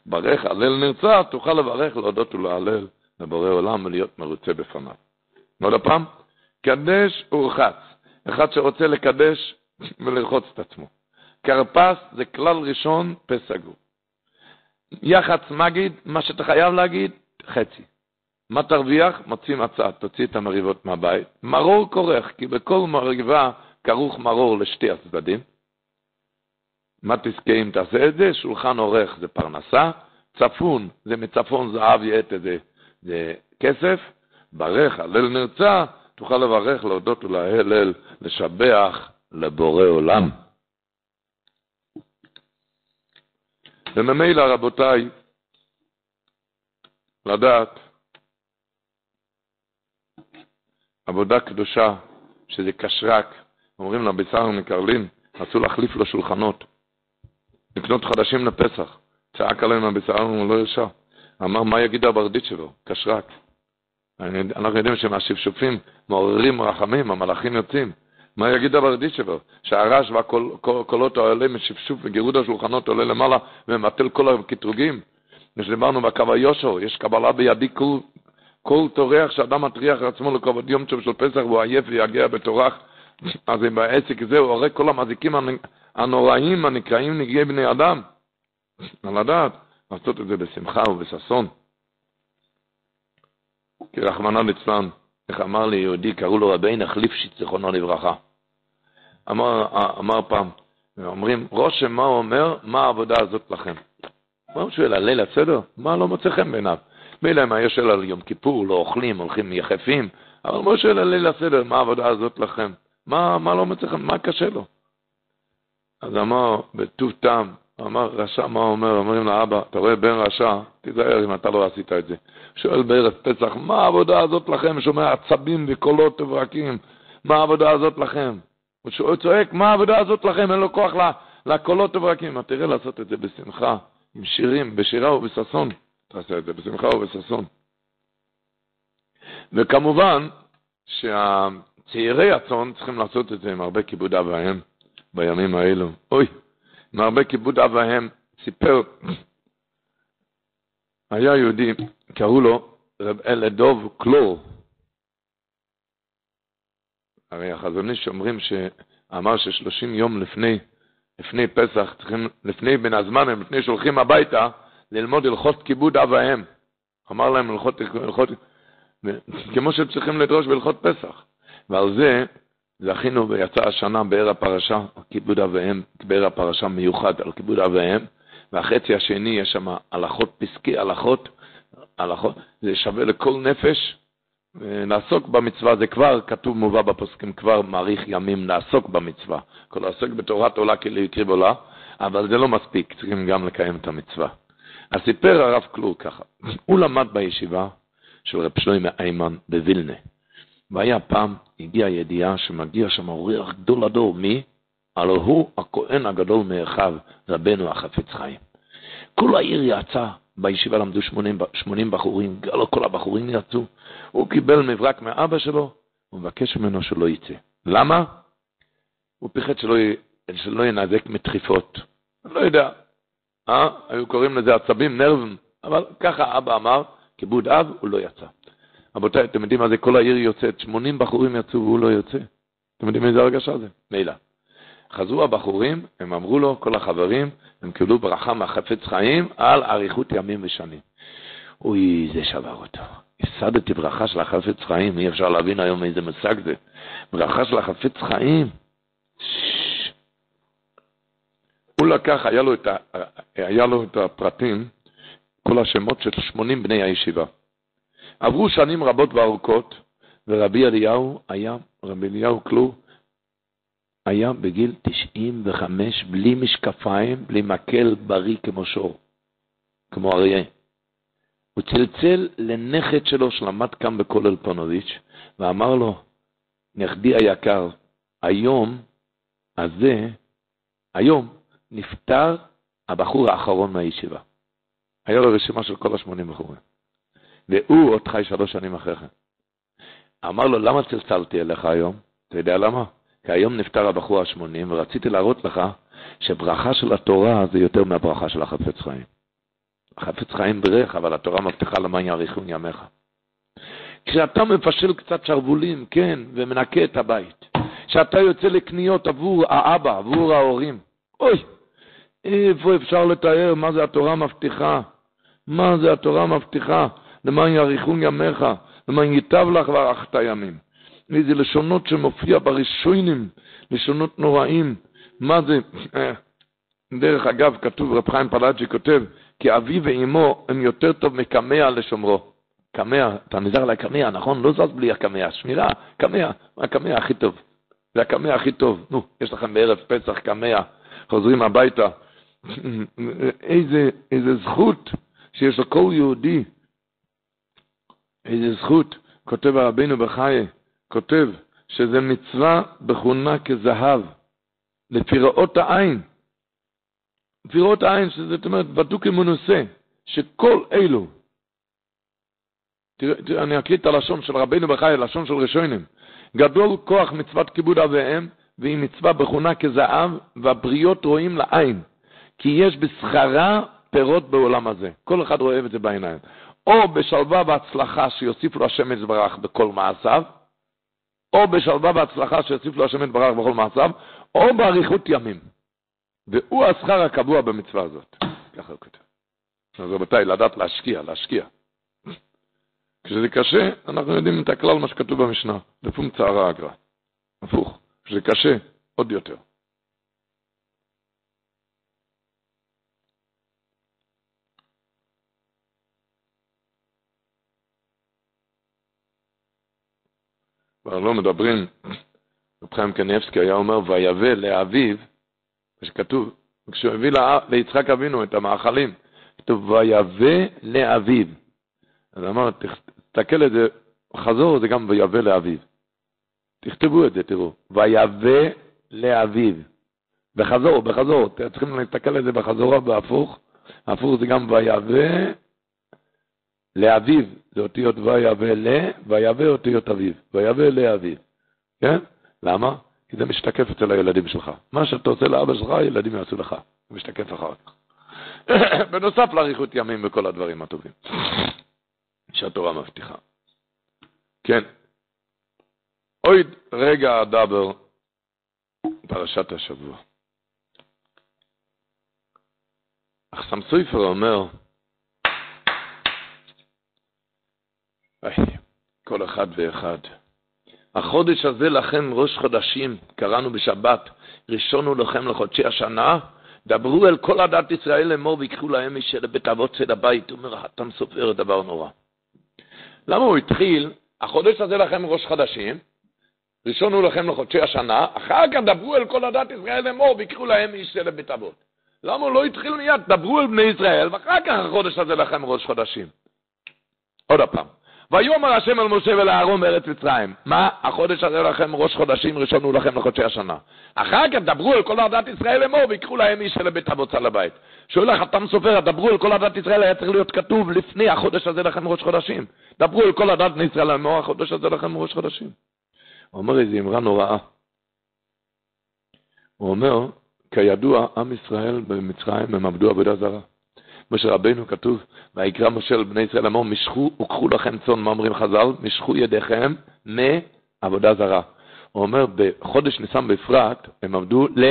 ברך, הלל נרצה, תוכל לברך, להודות ולהלל לבורא עולם ולהיות מרוצה בפניו. עוד הפעם, קדש ורחץ. אחד שרוצה לקדש ולרחוץ את עצמו. כרפס זה כלל ראשון, פה סגור. יח"צ מגיד, מה שאתה חייב להגיד, חצי. מה תרוויח? מוציא מצה, תוציא את המריבות מהבית. מרור כורך, כי בכל מריבה כרוך מרור לשתי הצדדים. מה תזכה אם תעשה את זה? שולחן עורך זה פרנסה, צפון זה מצפון זהב יתר זה, זה כסף, ברך, הלל נרצה, תוכל לברך, להודות ולהלל, לשבח לבורא עולם. וממילא, רבותיי, לדעת, עבודה קדושה, שזה קשרק, אומרים לבישר מקרלין, רצו להחליף לו שולחנות, לקנות חדשים לפסח. צעק עליהם הבישר, הוא לא הרשה. אמר, מה יגיד הברדית שלו? קשרק. אנחנו יודעים שמהשפשופים מעוררים רחמים, המלאכים יוצאים. מה יגיד הברדית שלו? שהרעש והקולות העולה משפשוף וגירוד השולחנות עולה למעלה וממטל כל הקטרוגים. כשדיברנו בקו היושר, יש קבלה בידי כל, כל טורח שאדם מטריח עצמו לכבוד יום טוב של פסח והוא עייף ויגע בטורח, אז בעסק הזה הוא הורג כל המזיקים הנוראים הנקראים נגעי בני אדם. על הדעת, לעשות את זה בשמחה ובששון. כי רחמנא ליצלן, איך אמר לי יהודי, קראו לו רבינו חליפשיץ, זיכרונו לברכה. אמר, אמר פעם, אומרים, רושם, מה הוא אומר? מה העבודה הזאת לכם? מה שואל, על ליל הסדר? מה לא מוצא חן בעיניו? מילא אם היה שואל על יום כיפור, לא אוכלים, הולכים יחפים, אבל מה שואל על ליל הסדר? מה העבודה הזאת לכם? מה, מה לא מוצא חן? מה קשה לו? אז אמר, בטוב טעם, אמר, רשע, מה הוא אומר? אומרים לאבא, אתה רואה בן רשע, תיזהר אם אתה לא עשית את זה. שואל בערב פסח, מה העבודה הזאת לכם? שומע עצבים וקולות וברקים, מה העבודה הזאת לכם? הוא צועק, מה העבודה הזאת לכם? אין לו כוח לקולות וברקים. תראה לעשות את זה בשמחה, עם שירים, בשירה ובששון. תעשה את זה בשמחה ובששון. וכמובן שהצעירי הצאן צריכים לעשות את זה עם הרבה כיבוד אב בימים האלו. אוי, עם הרבה כיבוד אב ואם. סיפר, היה יהודי, קראו לו רב אלדוב קלור. הרי החזון איש אומרים שאמר ששלושים יום לפני, לפני פסח, צריכים, לפני בין הזמן, לפני שהולכים הביתה, ללמוד הלכות כיבוד אב ואם. אמר להם הלכות, הלכות, כמו שצריכים לדרוש בהלכות פסח. ועל זה זכינו ויצא השנה באר הפרשה, כיבוד אב ואם, באר הפרשה מיוחד על כיבוד אב ואם, והחצי השני יש שם הלכות פסקי, הלכות, הלכות, זה שווה לכל נפש, לעסוק במצווה, זה כבר כתוב מובא בפוסקים, כבר מאריך ימים לעסוק במצווה. כל העסוק בתורת עולה כאילו יקריב עולה, אבל זה לא מספיק, צריכים גם לקיים את המצווה. אז סיפר הרב קלור ככה, הוא למד בישיבה של רב שלוימה איימן בווילנה, והיה פעם, הגיעה ידיעה שמגיע שם אורח גדול הדור, מי? הלא הוא הכהן הגדול מאחיו, רבנו החפץ חיים. כל העיר יצא, בישיבה למדו 80, 80 בחורים, לא כל הבחורים יצאו. הוא קיבל מברק מאבא שלו, הוא מבקש ממנו שלא יצא. למה? הוא פיחד שלא, שלא ינזק מדחיפות. אני לא יודע, אה? היו קוראים לזה עצבים, נרבים, אבל ככה אבא אמר, כיבוד אב, הוא לא יצא. רבותיי, אתם יודעים מה זה כל העיר יוצאת, 80 בחורים יצאו והוא לא יוצא. אתם יודעים איזה הרגשה זה? מילא. חזרו הבחורים, הם אמרו לו, כל החברים, הם קיבלו ברכה מהחפץ חיים על אריכות ימים ושנים. אוי, זה שבר אותו. הפסדתי ברכה של החפץ חיים, אי אפשר להבין היום איזה מושג זה. ברכה של החפץ חיים. הוא לקח, היה לו, ה, היה לו את הפרטים, כל השמות של 80 בני הישיבה. עברו שנים רבות וארוכות, ורבי אליהו היה, רבי אליהו כלור, היה בגיל 95 בלי משקפיים, בלי מקל בריא כמו שור, כמו אריה. הוא צלצל לנכד שלו שלמד כאן בכולל פונוביץ' ואמר לו, נכדי היקר, היום הזה, היום נפטר הבחור האחרון מהישיבה. היה לו רשימה של כל השמונים בחורים. והוא עוד חי שלוש שנים אחרי כן. אמר לו, למה צלצלתי אליך היום? אתה יודע למה? כי היום נפטר הבחור ה-80, ורציתי להראות לך שברכה של התורה זה יותר מהברכה של החפץ חיים. החפץ חיים ברך, אבל התורה מבטיחה למען יאריכון ימיך. כשאתה מפשל קצת שרוולים, כן, ומנקה את הבית, כשאתה יוצא לקניות עבור האבא, עבור ההורים, אוי, איפה אפשר לתאר מה זה התורה מבטיחה? מה זה התורה מבטיחה? למען יאריכון ימיך, למען ייטב לך וארכת ימים. איזה לשונות שמופיע בראשונים, לשונות נוראים. מה זה? דרך אגב, כתוב, רב חיים פלאג'י כותב, כי אבי ואמו הם יותר טוב מקמע לשומרו. קמע, אתה נזהר לקמע, נכון? לא זז בלי הקמע, שמירה, קמע, הקמע הכי טוב. זה הקמע הכי טוב. נו, יש לכם בערב פסח קמע, חוזרים הביתה. איזה, איזה זכות שיש לכל יהודי. איזה זכות, כותב הרבינו בחיי, כותב שזה מצווה בכונה כזהב, לפראות העין. פראות העין, זאת אומרת, בדוק מנוסה, שכל אלו, תראה, תראה, אני אקריא את הלשון של רבינו בחיי, לשון של ראשונים. גדול כוח מצוות כיבוד אב ואם, והיא מצווה בכונה כזהב, והבריות רואים לעין. כי יש בשכרה פירות בעולם הזה. כל אחד רואה את זה בעיניים. או בשלווה והצלחה שיוסיף לו השם יתברך בכל מעשיו, או בשלווה והצלחה שיוסיף לו השם יתברך בכל מעשיו, או באריכות ימים. והוא השכר הקבוע במצווה הזאת. ככה הוא כותב. אז רבותיי, לדעת להשקיע, להשקיע. כשזה קשה, אנחנו יודעים את הכלל מה שכתוב במשנה, לפום צערה הגר"א. הפוך, כשזה קשה, עוד יותר. כבר לא מדברים, רב חיים קניאבסקי היה אומר, ויבא לאביו, שכתוב, כשהוא הביא ליצחק אבינו את המאכלים, כתוב, ויבא לאביו. אז אמר, תסתכל את זה, חזור זה גם ויבא לאביו. תכתבו את זה, תראו, ויבא לאביו. בחזור, בחזור, צריכים להסתכל על זה בחזורה בהפוך, הפוך זה גם ויבא לאביו, זה אותיות ויבא ל, ויבא אותיות אביו, ויבא לאביו, כן? למה? כי זה משתקף אצל הילדים שלך. מה שאתה עושה לאבא שלך, הילדים יעשו לך. זה משתקף אחר כך. בנוסף לאריכות ימים וכל הדברים הטובים שהתורה מבטיחה. כן. עוד רגע אדבר פרשת השבוע. אך סמסויפר אומר, כל אחד ואחד. החודש הזה לכם ראש חודשים, קראנו בשבת, ראשון הוא לכם לחודשי השנה, דברו אל כל עדת ישראל לאמור ויקחו להם משל בית אבות צד הבית. הוא אומר, התם סופר דבר נורא. למה הוא התחיל, החודש הזה לכם ראש חדשים, ראשון הוא לכם לחודשי השנה, אחר כך דברו אל כל עדת ישראל לאמור ויקחו להם איש של בית אבות. למה הוא לא התחיל מיד, דברו אל בני ישראל, ואחר כך החודש הזה לכם ראש חודשים. עוד פעם. ויאמר השם אל משה ולאהרון בארץ מצרים. מה? החודש הזה לכם ראש חודשים ראשון הוא לכם לחודשי השנה. אחר כך דברו אל כל עדת ישראל לאמור ויקחו להם איש לבית הבוצה לבית. שואל לך חתם סופר, דברו אל כל עדת ישראל היה צריך להיות כתוב לפני החודש הזה לכם ראש חודשים. דברו אל כל עדת ישראל לאמור החודש הזה לכם ראש חודשים. הוא אומר איזו אמרה נוראה. הוא אומר, כידוע, עם ישראל במצרים הם עבדו עבודה זרה. משה רבנו כתוב, ויקרא משה לבני ישראל אמור, משכו וקחו לכם צאן, מה אומרים חז"ל? משכו ידיכם מעבודה זרה. הוא אומר, בחודש ניסן בפרט, הם עבדו ל...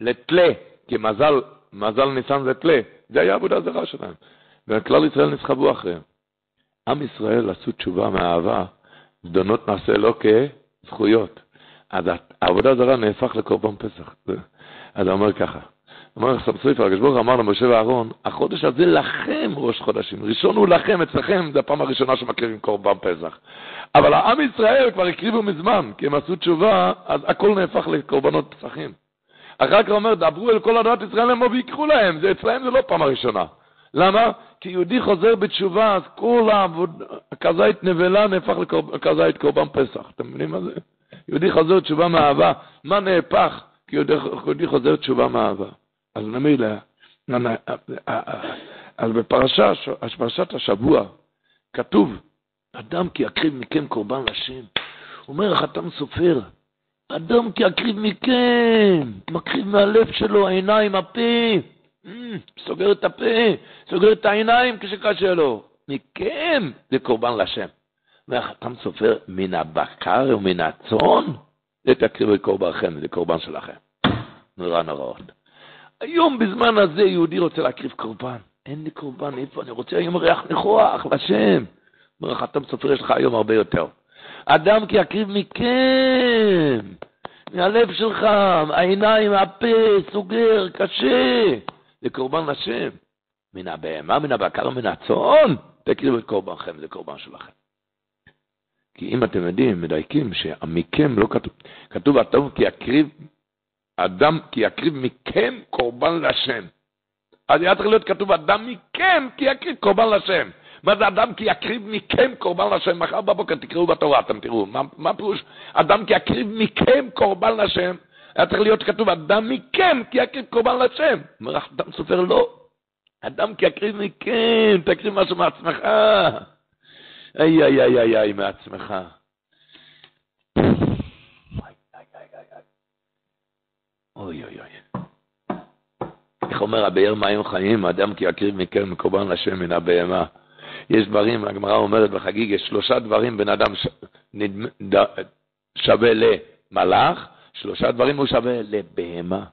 לתלה, כי מזל, מזל ניסן זה תלה, זה היה עבודה זרה שלהם. וכלל ישראל נסחבו אחריהם. עם ישראל עשו תשובה מאהבה, זדונות נעשה לא כזכויות. אז העבודה זרה נהפך לקורבן פסח. אז הוא אומר ככה, אומר עכשיו סופר, הקדוש ברוך אמר למשה ואהרון, החודש הזה לכם ראש חודשים, ראשון הוא לכם, אצלכם, זו הפעם הראשונה שמקריבים קורבן פסח. אבל העם ישראל כבר הקריבו מזמן, כי הם עשו תשובה, אז הכל נהפך לקורבנות פסחים. אחר כך אומר, דברו אל כל עדת ישראל למו ויקחו להם, זה אצלהם זה לא פעם הראשונה. למה? כי יהודי חוזר בתשובה, אז כל העבודה, הכזית נבלה נהפך לכזית קורבן פסח. אתם מבינים מה זה? יהודי חוזר תשובה מאהבה. מה נהפך? כי יהודי חוזר תשובה מאהבה. אז ממילא, אז בפרשת השבוע כתוב אדם כי יקריב מכם קורבן לשם. אומר החתם סופר, אדם כי יקריב מכם, מקריב מהלב שלו, העיניים, הפה, mm, סוגר את הפה, סוגר את העיניים כשקשה לו. מכם זה קורבן לשם. והחתם סופר, מן הבקר ומן הצאן, זה תקריבו קורבנכם, זה קורבן שלכם. נורא נוראות. היום בזמן הזה יהודי רוצה להקריב קורבן. אין לי קורבן, איפה? אני רוצה היום ריח ניחוח לשם. אומר לך, אתה מסופר, יש לך היום הרבה יותר. אדם כי יקריב מכם, מהלב שלך, העיניים, הפה, סוגר, קשה. זה קורבן לשם. מן הבהמה, מן הבקר, מן הצאן, תקריבו את קורבנכם, זה קורבן שלכם. כי אם אתם יודעים, מדייקים, שמכם לא כתוב, כתוב אדם כי יקריב, אדם כי יקריב מכם קורבן לשם. אז היה צריך להיות כתוב אדם מכם כי יקריב קורבן לשם. מה זה אדם כי יקריב מכם קורבן לשם? מחר בבוקר תקראו בתורה, אתם תראו. מה, מה פירוש אדם כי יקריב מכם קורבן לשם? היה צריך להיות כתוב אדם מכם כי יקריב קורבן לשם. אומר אדם סופר לא. אדם כי יקריב מכם, תקריב משהו מעצמך. איי איי איי איי איי מעצמך. אוי אוי אוי. איך אומר הבאר מים חיים, אדם כי יקריב מכם קורבן לשם מן הבהמה. יש דברים, הגמרא אומרת בחגיג, יש שלושה דברים בן אדם ש... נדמ... ד... שווה למלאך, שלושה דברים הוא שווה לבהמה.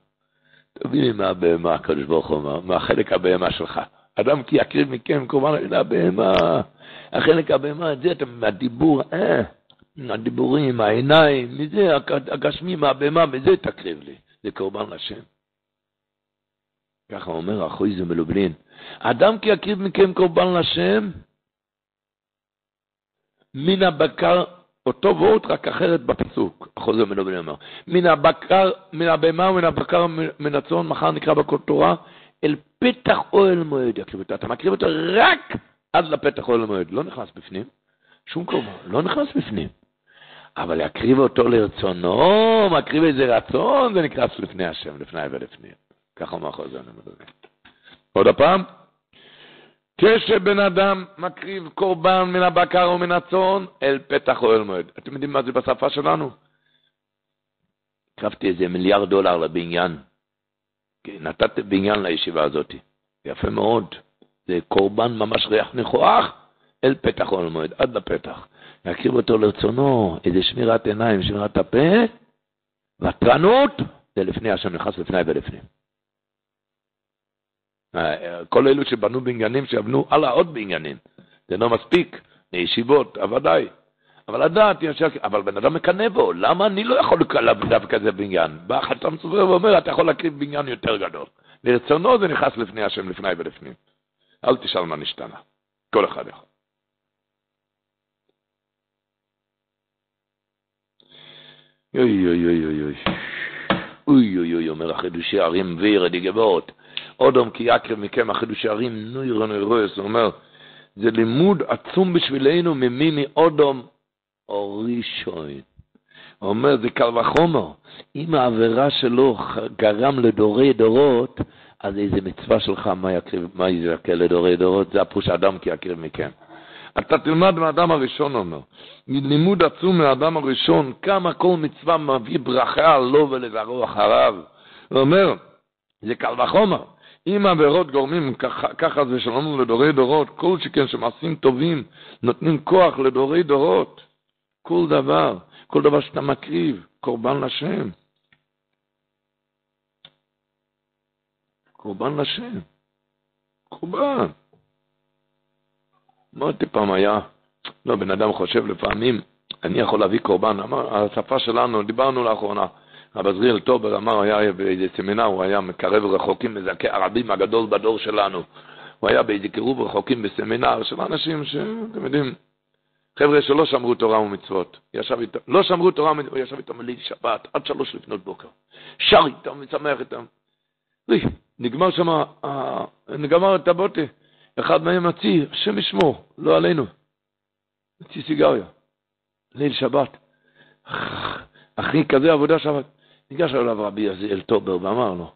תביא לי מהבהמה, הקדוש ברוך הוא, מהחלק הבהמה שלך. אדם כי יקריב מכם קורבן לשם הבהמה. החלק הבהמה, את זה אתה, מהדיבור, אה, הדיבורים, העיניים, מזה, הגשמי, מהבהמה, מזה תקריב לי. זה קורבן לשם. ככה אומר אחוי זה מלובלין. אדם כי יקריב מכם קורבן לשם, מן הבקר, אותו וורט, רק אחרת בפסוק, החוזר מלובלין אומר. מן הבקר, מן הבהמה ומן הבקר מן הצאן, מחר נקרא בכל תורה, אל פתח אוהל מועד יקריב אותו. אתה מקריב אותו רק עד לפתח אוהל מועד, לא נכנס בפנים. שום קורבן, לא נכנס בפנים. אבל יקריב אותו לרצונו, מקריב איזה רצון, זה נקרא לפני השם, לפני ולפנים. ככה אומר חוזר למדוני. עוד הפעם, כשבן אדם מקריב קורבן מן הבקר ומן הצאן אל פתח אוהל מועד. אתם יודעים מה זה בשפה שלנו? הקרבתי איזה מיליארד דולר לבניין. כן, נתתי בניין לישיבה הזאת. יפה מאוד. זה קורבן ממש ריח ניחוח אל פתח אוהל מועד, עד לפתח. להקריב אותו לרצונו, איזה שמירת עיניים, שמירת הפה, ותרנות, זה לפני השם נכנס לפני ולפנים. כל אלו שבנו בניינים, שיבנו הלאה עוד בניינים. זה לא מספיק, לישיבות, ודאי. אבל לדעת, אבל בן אדם מקנא בו, למה אני לא יכול לקרב דווקא כזה בניין? בא חתם סופר ואומר, אתה יכול להקריב בניין יותר גדול. לרצונו זה נכנס לפני השם, לפני ולפנים. אל תשאל מה נשתנה. כל אחד יכול. אוי אוי אוי אוי אוי. אוי אוי אוי, אומר החידושי ערים וירדי גבעות. אודום כי יקרב מכם החידושי ערים נוירו נוירוס. הוא אומר, זה לימוד עצום בשבילנו ממי מאודום או ראשון. הוא אומר, זה קל וחומר. אם העבירה שלו גרם לדורי דורות, אז איזה מצווה שלך, מה יקריב, יזכה לדורי דורות? זה הפוש אדם כי יקריב מכם. אתה תלמד מהאדם הראשון, אומר. לימוד עצום מהאדם הראשון, כמה כל מצווה מביא ברכה לו ולזרעו אחריו. הוא אומר, זה קל וחומר. אם עבירות גורמים ככה, זה שלנו לדורי דורות, כל שכן שמעשים טובים נותנים כוח לדורי דורות. כל דבר, כל דבר שאתה מקריב, קורבן לשם. קורבן לשם. קורבן. אמרתי פעם היה, לא, בן אדם חושב לפעמים, אני יכול להביא קורבן, אמר, השפה שלנו, דיברנו לאחרונה, רב עזריאל טובר אמר, היה באיזה סמינר, הוא היה מקרב רחוקים, מזכה הרבים הגדול בדור שלנו. הוא היה באיזה קירוב רחוקים בסמינר של אנשים שאתם יודעים, חבר'ה שלא שמרו תורה ומצוות. ישב איתם, לא שמרו תורה, הוא ישב איתם ליל שבת עד שלוש לפנות בוקר. שר איתם ושמח איתם. נגמר שם, נגמר את הבוטה. אחד מהם מציא, השם ישמור, לא עלינו. מציא סיגריה. ליל שבת. אחי, כזה עבודה שבת. ניגש אליו רבי יזיאל טובר ואמר לו,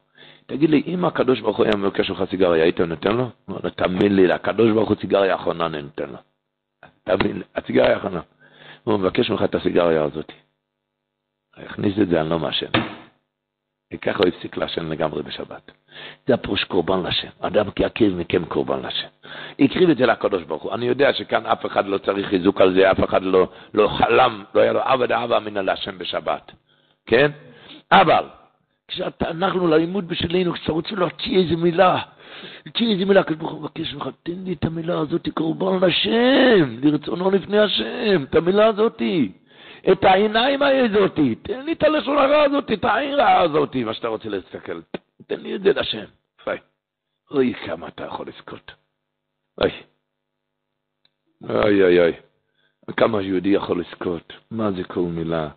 תגיד לי, אם הקדוש ברוך הוא היה מבקש ממך סיגריה, היית נותן לו? הוא אומר, תאמין לי, לקדוש ברוך הוא סיגריה אחרונה אני נותן לו. תבין, הסיגריה האחרונה. הוא מבקש ממך את הסיגריה הזאת. הכניס את זה, אני לא מעשן. וככה הוא הפסיק לעשן לגמרי בשבת. זה הפירוש קורבן לשם. אדם יקריב מכם קורבן לשם. הקריב את זה לקדוש ברוך הוא. אני יודע שכאן אף אחד לא צריך חיזוק על זה, אף אחד לא, לא חלם, לא היה לו עבד אבא מן הלשם בשבת. כן? אבל, כשאנחנו לימוד בשבילנו, כשאתה רוצה להוציא איזה מילה, להוציא איזה מילה, הקדוש ברוך הוא מבקש ממך, תן לי את המילה הזאת, קורבן לשם, לרצונו לפני השם, את המילה הזאתי. את העיניים הזאתי, תן לי את הלשון הרע הזאת, את העין רעה הזאתי, מה שאתה רוצה להסתכל. תן לי את זה לשם. ביי. אוי, כמה אתה יכול לזכות. אוי. אוי אוי אוי. כמה יהודי יכול לזכות. מה זה כל מילה?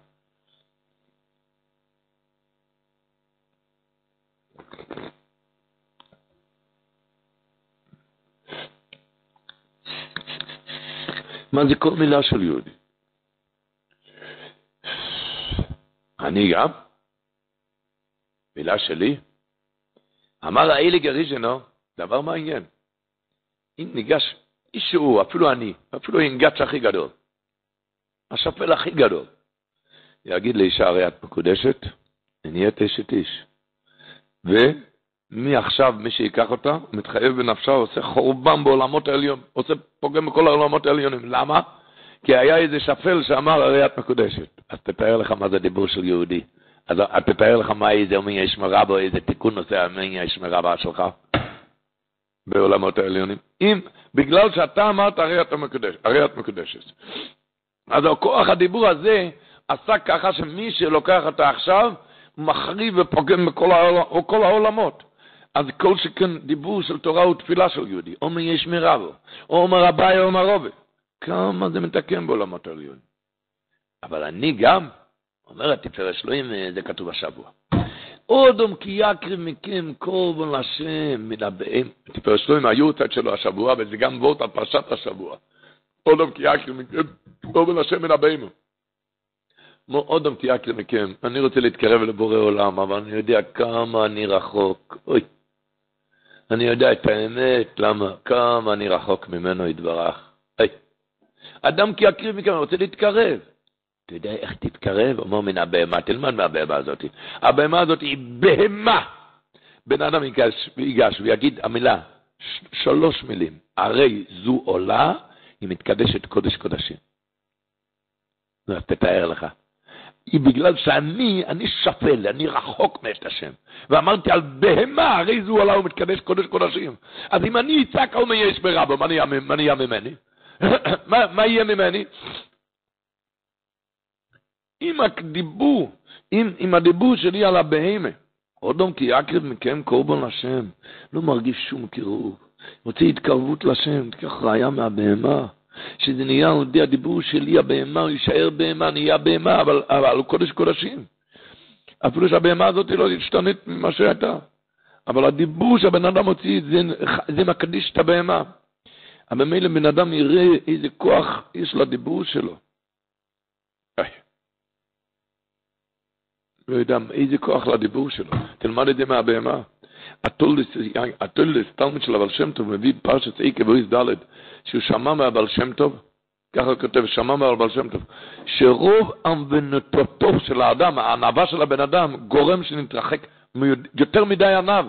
מה זה כל מילה של יהודי? אני גם? מילה שלי? אמר האילי גריז'נו, דבר מעניין. אם ניגש אישהו, אפילו אני, אפילו אינגץ הכי גדול, השפל הכי גדול, יגיד לאישה הרי את מקודשת, נהיית אשת איש. ומעכשיו מי שיקח אותה, מתחייב בנפשה, עושה חורבן בעולמות העליון, עושה פוגם בכל העולמות העליונים. למה? כי היה איזה שפל שאמר הרי את מקודשת. אז תתאר לך מה זה דיבור של יהודי. אז תתאר לך מה איזה מין יש מרבו, איזה תיקון עושה מין יש מרבו שלך בעולמות העליונים. אם, בגלל שאתה אמרת הרי את מקודשת, הרי את מקודשת. אז הכוח הדיבור הזה עשה ככה שמי שלוקח אותה עכשיו, מחריב ופוגם בכל העול, העולמות. אז כל שכן דיבור של תורה ותפילה של יהודי, אומר יש מרבו, או אומר אביי או אומר רובי. כמה זה מתקן בעולמות העליון. אבל אני גם, אומרת תפארת שלוים, זה כתוב השבוע. אודום כי יקריב מכם קורבן לשם מדבהם. תפארת שלוים היו צד שלו השבוע, וזה גם וורט על פרשת השבוע. אודום כי יקריב מכם קורבן לשם מדבהם. אודום כי יקריב מכם. אני רוצה להתקרב לבורא עולם, אבל אני יודע כמה אני רחוק. אוי. אני יודע את האמת, למה? כמה אני רחוק ממנו יתברך. אוי. אדם כי יקריב מכם, אני רוצה להתקרב. אתה יודע איך תתקרב? אומר מן הבהמה, תלמד מהבהמה הזאת. הבהמה הזאת היא בהמה. בן אדם ייגש, ייגש ויגיד המילה, שלוש מילים, הרי זו עולה, היא מתקדשת קודש קודשים. אז תתאר לך. היא בגלל שאני, אני שפל, אני רחוק מאת השם. ואמרתי על בהמה, הרי זו עולה ומתקדש קודש קודשים. אז אם אני אצעק על מי יש ברבו, מה נהיה ממני? מה יהיה ממני? אם הדיבור, אם, אם הדיבור שלי על הבהמה, אודום כי יקרב מכם קורבן לשם, לא מרגיש שום קירוב, רוצה התקרבות לשם, תיקח ראיה מהבהמה, שזה נהיה על ידי הדיבור שלי, הבהמה, הוא יישאר בהמה, נהיה בהמה, אבל, אבל הוא קודש קודשים. אפילו שהבהמה הזאת לא השתנית ממה שהייתה. אבל הדיבור שהבן אדם מוציא, זה, זה מקדיש את הבהמה. אבל ממילא בן אדם יראה איזה כוח יש לדיבור שלו. לא יודע איזה כוח לדיבור שלו. תלמד את זה מהבהמה. התולדס, תלמיד של הבעל שם טוב, מביא פרשת אי כבויס ד', שהוא שמע מהבעל שם טוב, ככה הוא כותב, שמע מהבעל שם טוב, שרוב ענוותותו של האדם, הענווה של הבן אדם, גורם שנתרחק, יותר מדי ענב,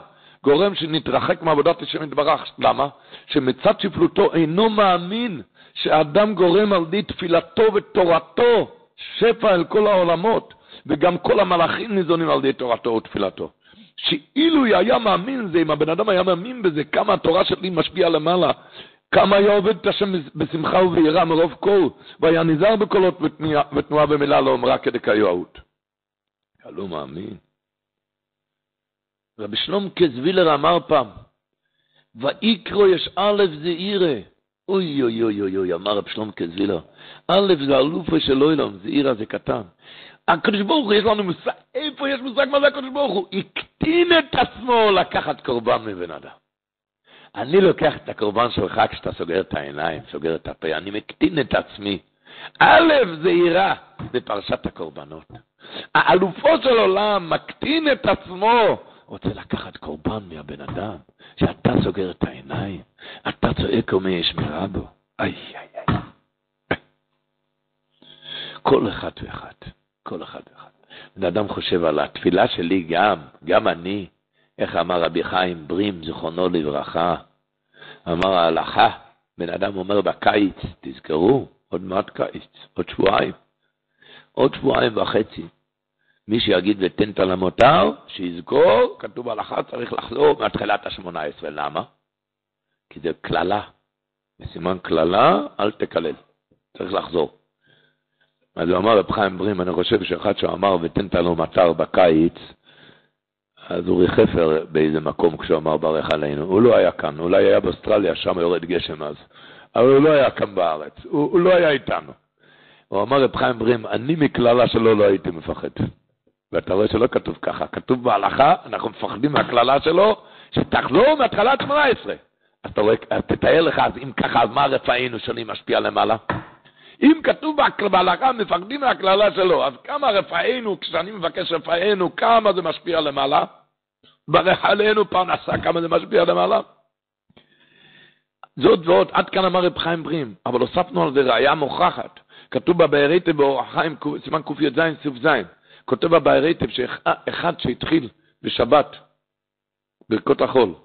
גורם שנתרחק מעבודת השם יתברך. למה? שמצד שפלותו אינו מאמין שאדם גורם על ידי תפילתו ותורתו שפע אל כל העולמות. וגם כל המלאכים ניזונים על ידי תורתו ותפילתו. שאילו היה מאמין זה, אם הבן אדם היה מאמין בזה, כמה התורה שלי משפיעה למעלה, כמה היה עובד את השם בשמחה וביראה מרוב קול, והיה נזהר בקולות ותנועה במילה לא אומרה כדקאיות. לא מאמין. רבי שלום קזווילר אמר פעם, ויקרו יש א' זעירה. אוי אוי אוי אוי אוי, אמר רבי שלום קזווילר, א' זה אלופה של אוילום, זעירה זה קטן. הקדוש ברוך הוא, יש לנו מושג, איפה יש מושג מה זה הקדוש ברוך הוא? הקטין את עצמו לקחת קורבן מבן אדם. אני לוקח את הקורבן שלך כשאתה סוגר את העיניים, סוגר את הפה, אני מקטין את עצמי. א', זה יראה בפרשת הקורבנות. האלופו של עולם מקטין את עצמו, רוצה לקחת קורבן מהבן אדם, שאתה סוגר את העיניים, אתה צועק ומי יש מרבו. איי, איי, איי. כל אחד ואחד, כל אחד ואחד. בן אדם חושב על התפילה שלי גם, גם אני, איך אמר רבי חיים ברים, זיכרונו לברכה, אמר ההלכה, בן אדם אומר בקיץ, תזכרו, עוד מעט קיץ, עוד שבועיים, עוד שבועיים וחצי. מי שיגיד ותן על המותר, שיזכור, כתוב בהלכה, צריך לחזור מהתחילת השמונה עשרה. למה? כי זה קללה. בסימן קללה, אל תקלל. צריך לחזור. אז הוא אמר רב חיים ברים, אני חושב שאחד שאמר ותן על המותר בקיץ, אז אורי חפר באיזה מקום כשהוא אמר ברך עלינו, הוא לא היה כאן, אולי היה באוסטרליה, שם יורד גשם אז, אבל הוא לא היה כאן בארץ, הוא, הוא לא היה איתנו. הוא אמר רב חיים ברים, אני מקללה שלו לא הייתי מפחד. ואתה רואה שלא כתוב ככה, כתוב בהלכה, אנחנו מפחדים מהקללה שלו, שתחזור מהתחלת 18. אז אתה רואה, תתאר לך, אז אם ככה, אז מה רפאינו שאני משפיע למעלה? אם כתוב בהלכה, מפחדים מהקללה שלו, אז כמה רפאינו, כשאני מבקש רפאינו, כמה זה משפיע למעלה? ברך עלינו פרנסה, כמה זה משפיע למעלה? זאת ועוד, עד כאן אמר רב חיים ברים, אבל הוספנו על זה ראייה מוכחת. כתוב בבאריתא באורח חיים, סימן קי"ז, ס"ז. כותב הבעיירייטב שאחד שהתחיל בשבת, ברכות החול,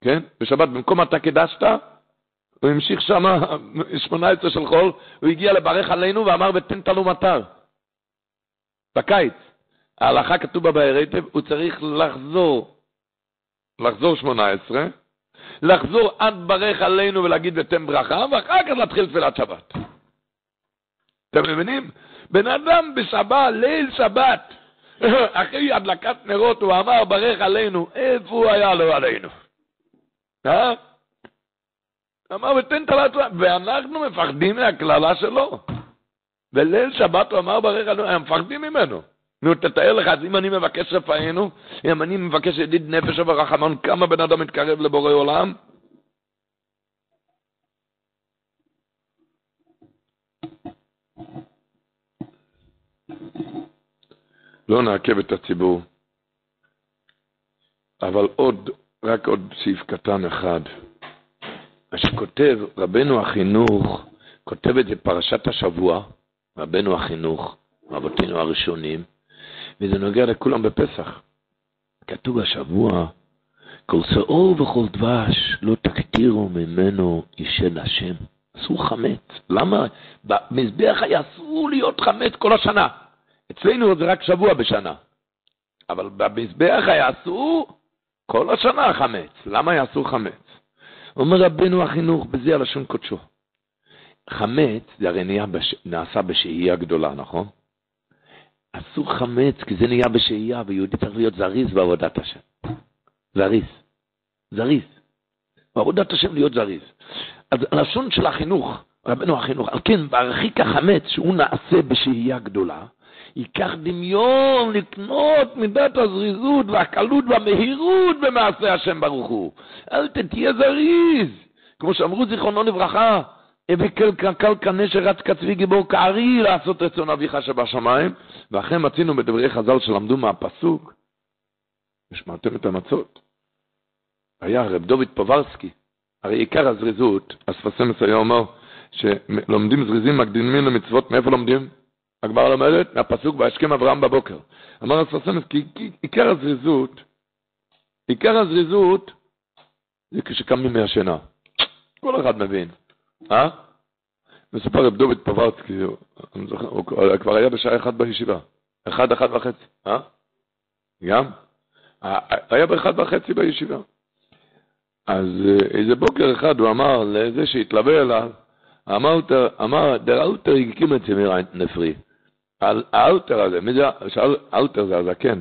כן? בשבת, במקום אתה קידשת, הוא המשיך שם 18 של חול, הוא הגיע לברך עלינו ואמר ותן תלו מטר. בקיץ. ההלכה כתוב בבעיירייטב, הוא צריך לחזור, לחזור 18, לחזור עד ברך עלינו ולהגיד ותן ברכה, ואחר כך להתחיל תפילת שבת. אתם מבינים? בן אדם בשבת, ליל שבת, אחרי הדלקת נרות, הוא אמר, ברך עלינו, איפה הוא היה לו עלינו? אה? אמר, ותן הלצה, ואנחנו מפחדים מהקללה שלו. בליל שבת הוא אמר, ברך עלינו, הם מפחדים ממנו. נו, תתאר לך, אז אם אני מבקש רפאנו, אם אני מבקש ידיד נפש ורחמון, כמה בן אדם מתקרב לבורא עולם? לא נעכב את הציבור. אבל עוד, רק עוד סעיף קטן אחד. מה שכותב רבנו החינוך, כותב את זה פרשת השבוע, רבנו החינוך, אבותינו הראשונים, וזה נוגע לכולם בפסח. כתוב השבוע, כל שאור וכל דבש לא תקטירו ממנו ישן השם. אסור חמץ. למה? במזבח היה אסור להיות חמץ כל השנה. אצלנו זה רק שבוע בשנה. אבל במזבח אסור כל השנה חמץ. למה אסור חמץ? אומר רבנו החינוך, בזה הלשון קודשו. חמץ זה הרי נהיה בש... נעשה בשהייה גדולה, נכון? אסור חמץ כי זה נהיה בשהייה, ויהודי צריך להיות זריז בעבודת השם. זריז. זריז. בעבודת השם להיות זריז. אז הלשון של החינוך, רבנו החינוך, על כן, בהרחיק החמץ שהוא נעשה בשהייה גדולה, ייקח דמיון לקנות מידת הזריזות והקלות והמהירות במעשה השם ברוך הוא. אל תהיה זריז. כמו שאמרו זיכרונו לברכה, הביא קל קנה שרץ כצבי גיבור כארי לעשות רצון אביך שבשמיים, ואכן מצינו בדברי חז"ל שלמדו מהפסוק, ושמעתם את המצות. היה רב דוד פוברסקי, הרי עיקר הזריזות, אספסמס היה אומר, שלומדים זריזים מקדימים למצוות, מאיפה לומדים? הגמרא לומדת מהפסוק בהשכם אברהם בבוקר. אמר הספסמס, כי עיקר הזריזות, עיקר הזריזות זה כשקמים מהשינה. כל אחד מבין, אה? מסופר רב דוד פוברצקי, הוא כבר היה בשעה אחת בישיבה, אחד, אחד וחצי, אה? גם? היה באחד וחצי בישיבה. אז איזה בוקר אחד הוא אמר לזה שהתלווה אליו, אמר, אמר, דר אלתר הקים את נפרי. האלתר הזה, מי זה, אלתר זה הזקן.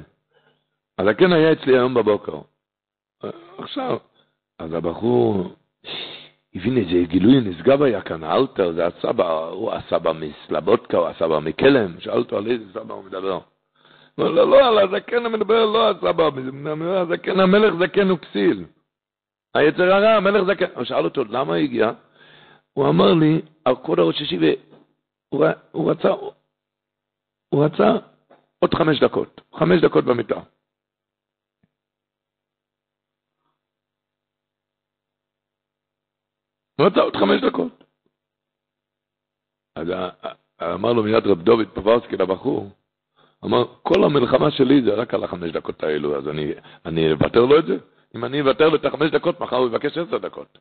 הזקן היה אצלי היום בבוקר. עכשיו, אז הבחור הבין איזה גילוי נשגב היה כאן, האלתר זה הסבא, הוא הסבא מסלבודקה, הוא הסבא מקלם, שאלתו על איזה סבא הוא מדבר. לא, לא, לא, על הזקן המדבר, לא הסבא, הזקן, המלך זקן הוא כסיל. היצר הרע, המלך זקן. הוא שאל אותו, למה הגיע? הוא אמר לי, על כל הראש והוא רצה, הוא רצה עוד חמש דקות, חמש דקות במיטה. הוא רצה עוד חמש דקות. אז אמר לו מיד רב דוד פברסקי לבחור, אמר, כל המלחמה שלי זה רק על החמש דקות האלו, אז אני, אני אוותר לו את זה? אם אני אוותר לו את החמש דקות, מחר הוא יבקש עשר דקות.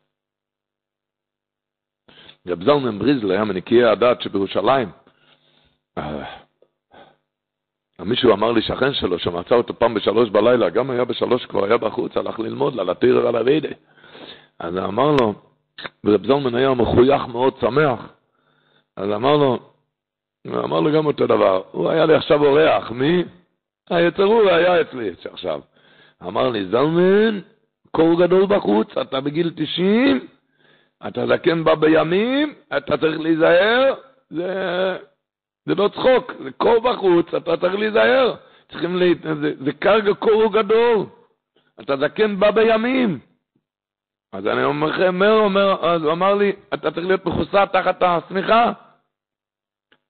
רב זלמן בריזל היה מנקיי הדת שבירושלים. מישהו אמר לי, שכן שלו, שמצא אותו פעם בשלוש בלילה, גם היה בשלוש, כבר היה בחוץ, הלך ללמוד, על ועל הווידה. אז אמר לו, ורב זלמן היה מחוייך מאוד שמח, אז אמר לו, אמר לו גם אותו דבר, הוא היה לי עכשיו אורח, מי? היצר הוא היה אצלי עכשיו. אמר לי, זלמן, קור גדול בחוץ, אתה בגיל 90, אתה זקן בה בימים, אתה צריך להיזהר, זה, זה לא צחוק, זה קור בחוץ, אתה צריך להיזהר. צריכים לה... זה, זה קר קור גדול, אתה זקן בה בימים. אז אני אומר לכם, אז הוא אמר לי, אתה צריך להיות מכוסה תחת השמיכה.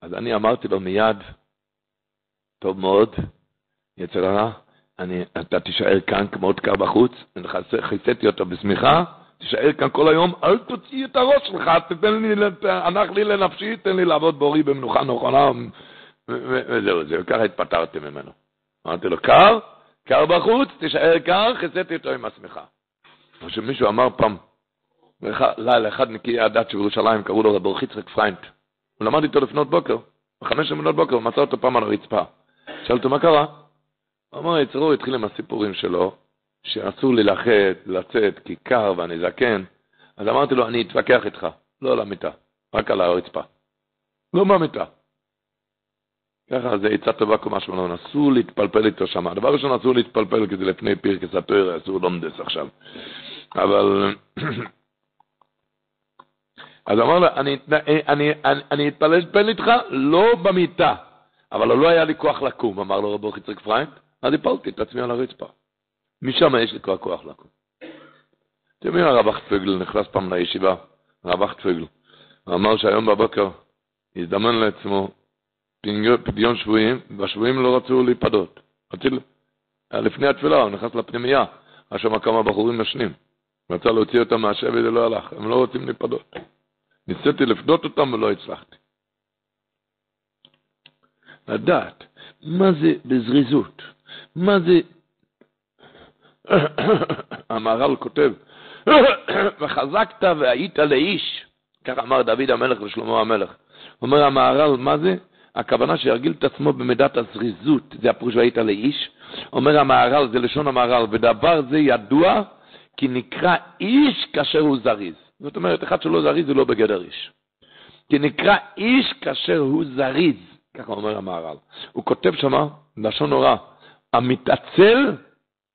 אז אני אמרתי לו מיד, טוב מאוד, הרע, אני, אתה תישאר כאן כמו עוד קר בחוץ, חיסיתי אותו בשמיכה, תישאר כאן כל היום, אל תוציא את הראש שלך, תתן לי, הנח לי לנפשי, תן לי לעבוד בורי במנוחה נכונה, וזהו, זהו, ככה התפטרתי ממנו. אמרתי לו, קר, קר בחוץ, תישאר קר, חיסיתי אותו עם השמיכה. מה שמישהו אמר פעם, לילה אחד נקי הדת שבירושלים, קראו לו רב יצחק פריינט. הוא למד איתו לפנות בוקר, בחמש שמינות בוקר, הוא מצא אותו פעם על הרצפה. שאל אותו, מה קרה? הוא אמר, יצרו התחיל עם הסיפורים שלו, שאסור לי לחד, לצאת, כי קר ואני זקן. אז אמרתי לו, אני אתווכח איתך, לא על המיטה, רק על הרצפה. לא מהמיטה. ככה זה עצה טובה כמו משהו, אסור להתפלפל איתו שם. הדבר ראשון, אסור להתפלפל, כי זה לפני פרקס התואר, אסור לומדס עכשיו. אבל אז אמר לו, אני, אני, אני, אני אתפלל איתך לא במיטה, אבל לא היה לי כוח לקום, אמר לו רבו חיצריק פריינד, אז הפלתי את עצמי על הרצפה. משם יש לי כבר כוח לקום. אתם יודעים, הרב אחטפגל נכנס פעם לישיבה, הרב אחטפגל, הוא אמר שהיום בבוקר הזדמן לעצמו פדיון שבויים, והשבויים לא רצו להיפדות. לפני התפילה, הוא נכנס לפנימייה, היה שם כמה בחורים משנים. רצה להוציא אותם מהשבי, זה לא הלך, הם לא רוצים להיפדות. ניסיתי לפדות אותם ולא הצלחתי. לדעת מה זה בזריזות, מה זה... המהר"ל כותב, וחזקת והיית לאיש, כך אמר דוד המלך לשלמה המלך. אומר המהר"ל, מה זה? הכוונה שירגיל את עצמו במידת הזריזות, זה הפירוש והיית לאיש. אומר המהר"ל, זה לשון המהר"ל, ודבר זה ידוע כי נקרא איש כאשר הוא זריז. זאת אומרת, אחד שלא זריז הוא לא בגדר איש. כי נקרא איש כאשר הוא זריז, ככה אומר המהר"ל. הוא כותב שמה, לשון נורא, המתעצל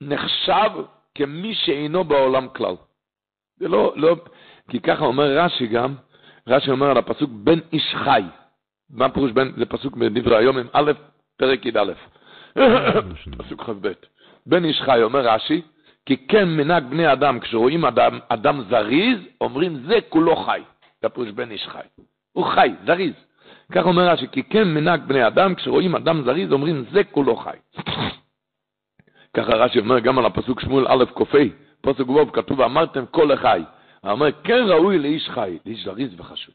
נחשב כמי שאינו בעולם כלל. זה לא, לא, כי ככה אומר רש"י גם, רש"י אומר על הפסוק בן איש חי. מה פירוש בן, זה פסוק בדברי היום עם א', פרק י"א. פסוק כ"ב. בן איש חי, אומר רש"י, כי כן מנהג בני אדם, כשרואים אדם, אדם זריז, אומרים זה כולו חי. זה פירוש בן איש חי. הוא חי, זריז. כך אומר רש"י, כי כן מנהג בני אדם, כשרואים אדם זריז, אומרים זה כולו חי. ככה רש"י אומר גם על הפסוק שמואל א' ק"ה, פסוק ו' כתוב, אמרתם כל. הוא אומר, כן ראוי לאיש חי, לאיש זריז וחשוב.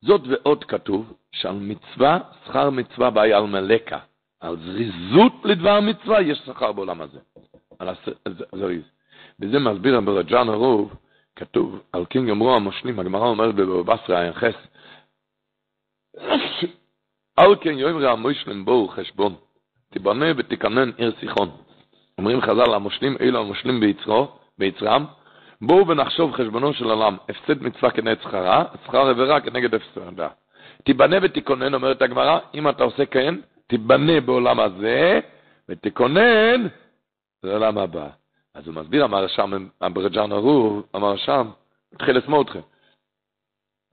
זאת ועוד כתוב, שעל מצווה, שכר מצווה באי על מלכה. על זריזות לדבר מצווה יש שכר בעולם הזה. על הזריז. וזה מסביר ברג'אן הרוב, כתוב, על כן גמרו המשלים, הגמרא אומרת בבבא עין חס, על כן יאמר המושלים בואו חשבון, תיבנה ותקנן עיר סיחון. אומרים חז"ל, המושלים אלו המושלים ביצרו, ביצרם, בואו ונחשוב חשבונו של עולם, הפסד מצווה כנגד שכרה, שכר עבירה כנגד הפסדה. תיבנה ותקונן, אומרת הגמרא, אם אתה עושה כן, תיבנה בעולם הזה, ותקונן לעולם הבא. אז הוא מסביר, אמר שם, הברג'ן הרוב, אמר שם, התחיל לשמאל אתכם.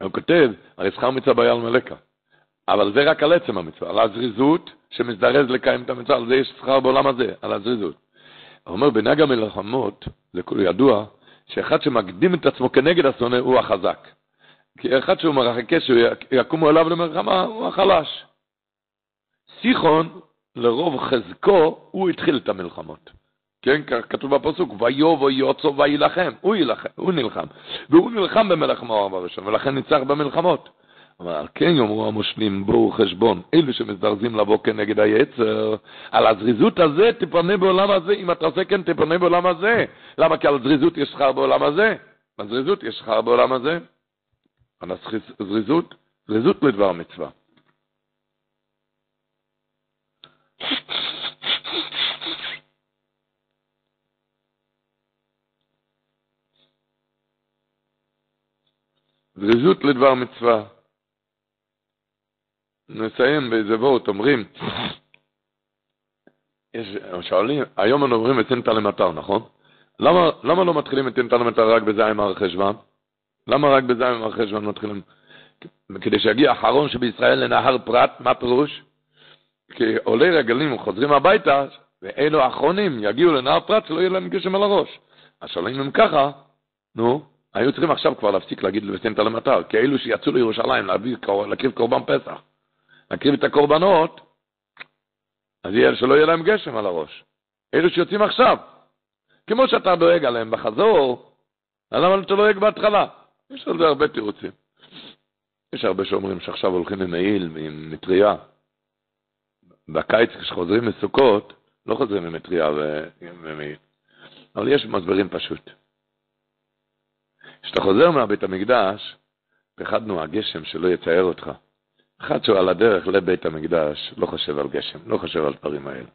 הוא כותב, הרי שכר מצווה בעיה על. אבל זה רק על עצם המצווה, על הזריזות שמזדרז לקיים את המצווה, על זה יש שכר בעולם הזה, על הזריזות. הוא אומר, בנהג המלחמות, זה כולו ידוע, שאחד שמקדים את עצמו כנגד השונא הוא החזק. כי אחד שהוא מחכה שהוא יקומו אליו למלחמה, הוא החלש. סיחון, לרוב חזקו, הוא התחיל את המלחמות. כן, כך כתוב בפסוק, ויובו יוצו וילחם, הוא יילחם, הוא נלחם. והוא נלחם במלך מואב הראשון, ולכן ניצח במלחמות. אבל כן יאמרו המושלים, בואו חשבון, אלו שמזדרזים לבוא כנגד היצר, על הזריזות הזה תפנה בעולם הזה, אם אתה עושה כן תפנה בעולם הזה. למה? כי על זריזות יש שכר בעולם הזה. על זריזות יש שכר בעולם הזה. על הזריזות, זריזות לדבר מצווה. זריזות לדבר מצווה. נסיים באיזה וורט, אומרים, יש, שואלים, היום אנו אומרים את תנתא למטר, נכון? למה, למה לא מתחילים את תנתא למטר רק בזין מר חשוון? למה רק בזין מר חשוון מתחילים? כדי שיגיע האחרון שבישראל לנהר פרת, מה פירוש? כי עולי רגלים חוזרים הביתה, ואלו האחרונים יגיעו לנהר פרת שלא יהיה להם גשם על הראש. אז שואלים אם ככה, נו, היו צריכים עכשיו כבר להפסיק להגיד לבסנטה למטר, כי אלו שיצאו לירושלים להקריב קורבן פסח, להקריב את הקורבנות, אז יהיה שלא יהיה להם גשם על הראש. אלו שיוצאים עכשיו, כמו שאתה דואג עליהם בחזור, אז למה אתה דואג בהתחלה? יש על זה הרבה תירוצים. יש הרבה שאומרים שעכשיו הולכים עם מעיל ועם מטריה. בקיץ כשחוזרים מסוכות, לא חוזרים עם מטריה ומעיל. אבל יש מסברים פשוט. כשאתה חוזר מהבית המקדש, פחדנו הגשם שלא יצייר אותך. אחד שהוא על הדרך לבית המקדש, לא חושב על גשם, לא חושב על דברים האלה.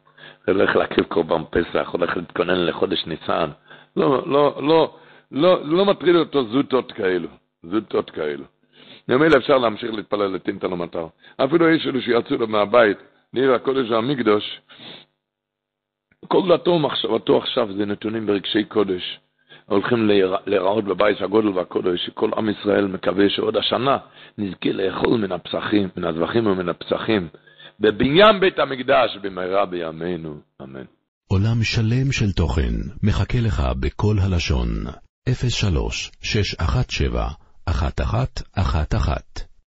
הולך להקריב קורבן פסח, הולך להתכונן לחודש ניסן. לא, לא, לא, לא, לא מטריד אותו זוטות כאלו, זוטות כאלו. ממילא אפשר להמשיך להתפלל לטינטה למטר. אפילו יש אלו שיצאו לו מהבית, לעיר הקודש והמקדוש, כל דתו ומחשבתו עכשיו זה נתונים ברגשי קודש. הולכים להיראות בבית הגודל והקודש, שכל עם ישראל מקווה שעוד השנה נזכה לאכול מן הפסחים, מן הזבחים ומן הפסחים, בבניין בית המקדש במהרה בימינו, אמן.
עולם שלם של תוכן מחכה לך בכל הלשון, 03 617 1111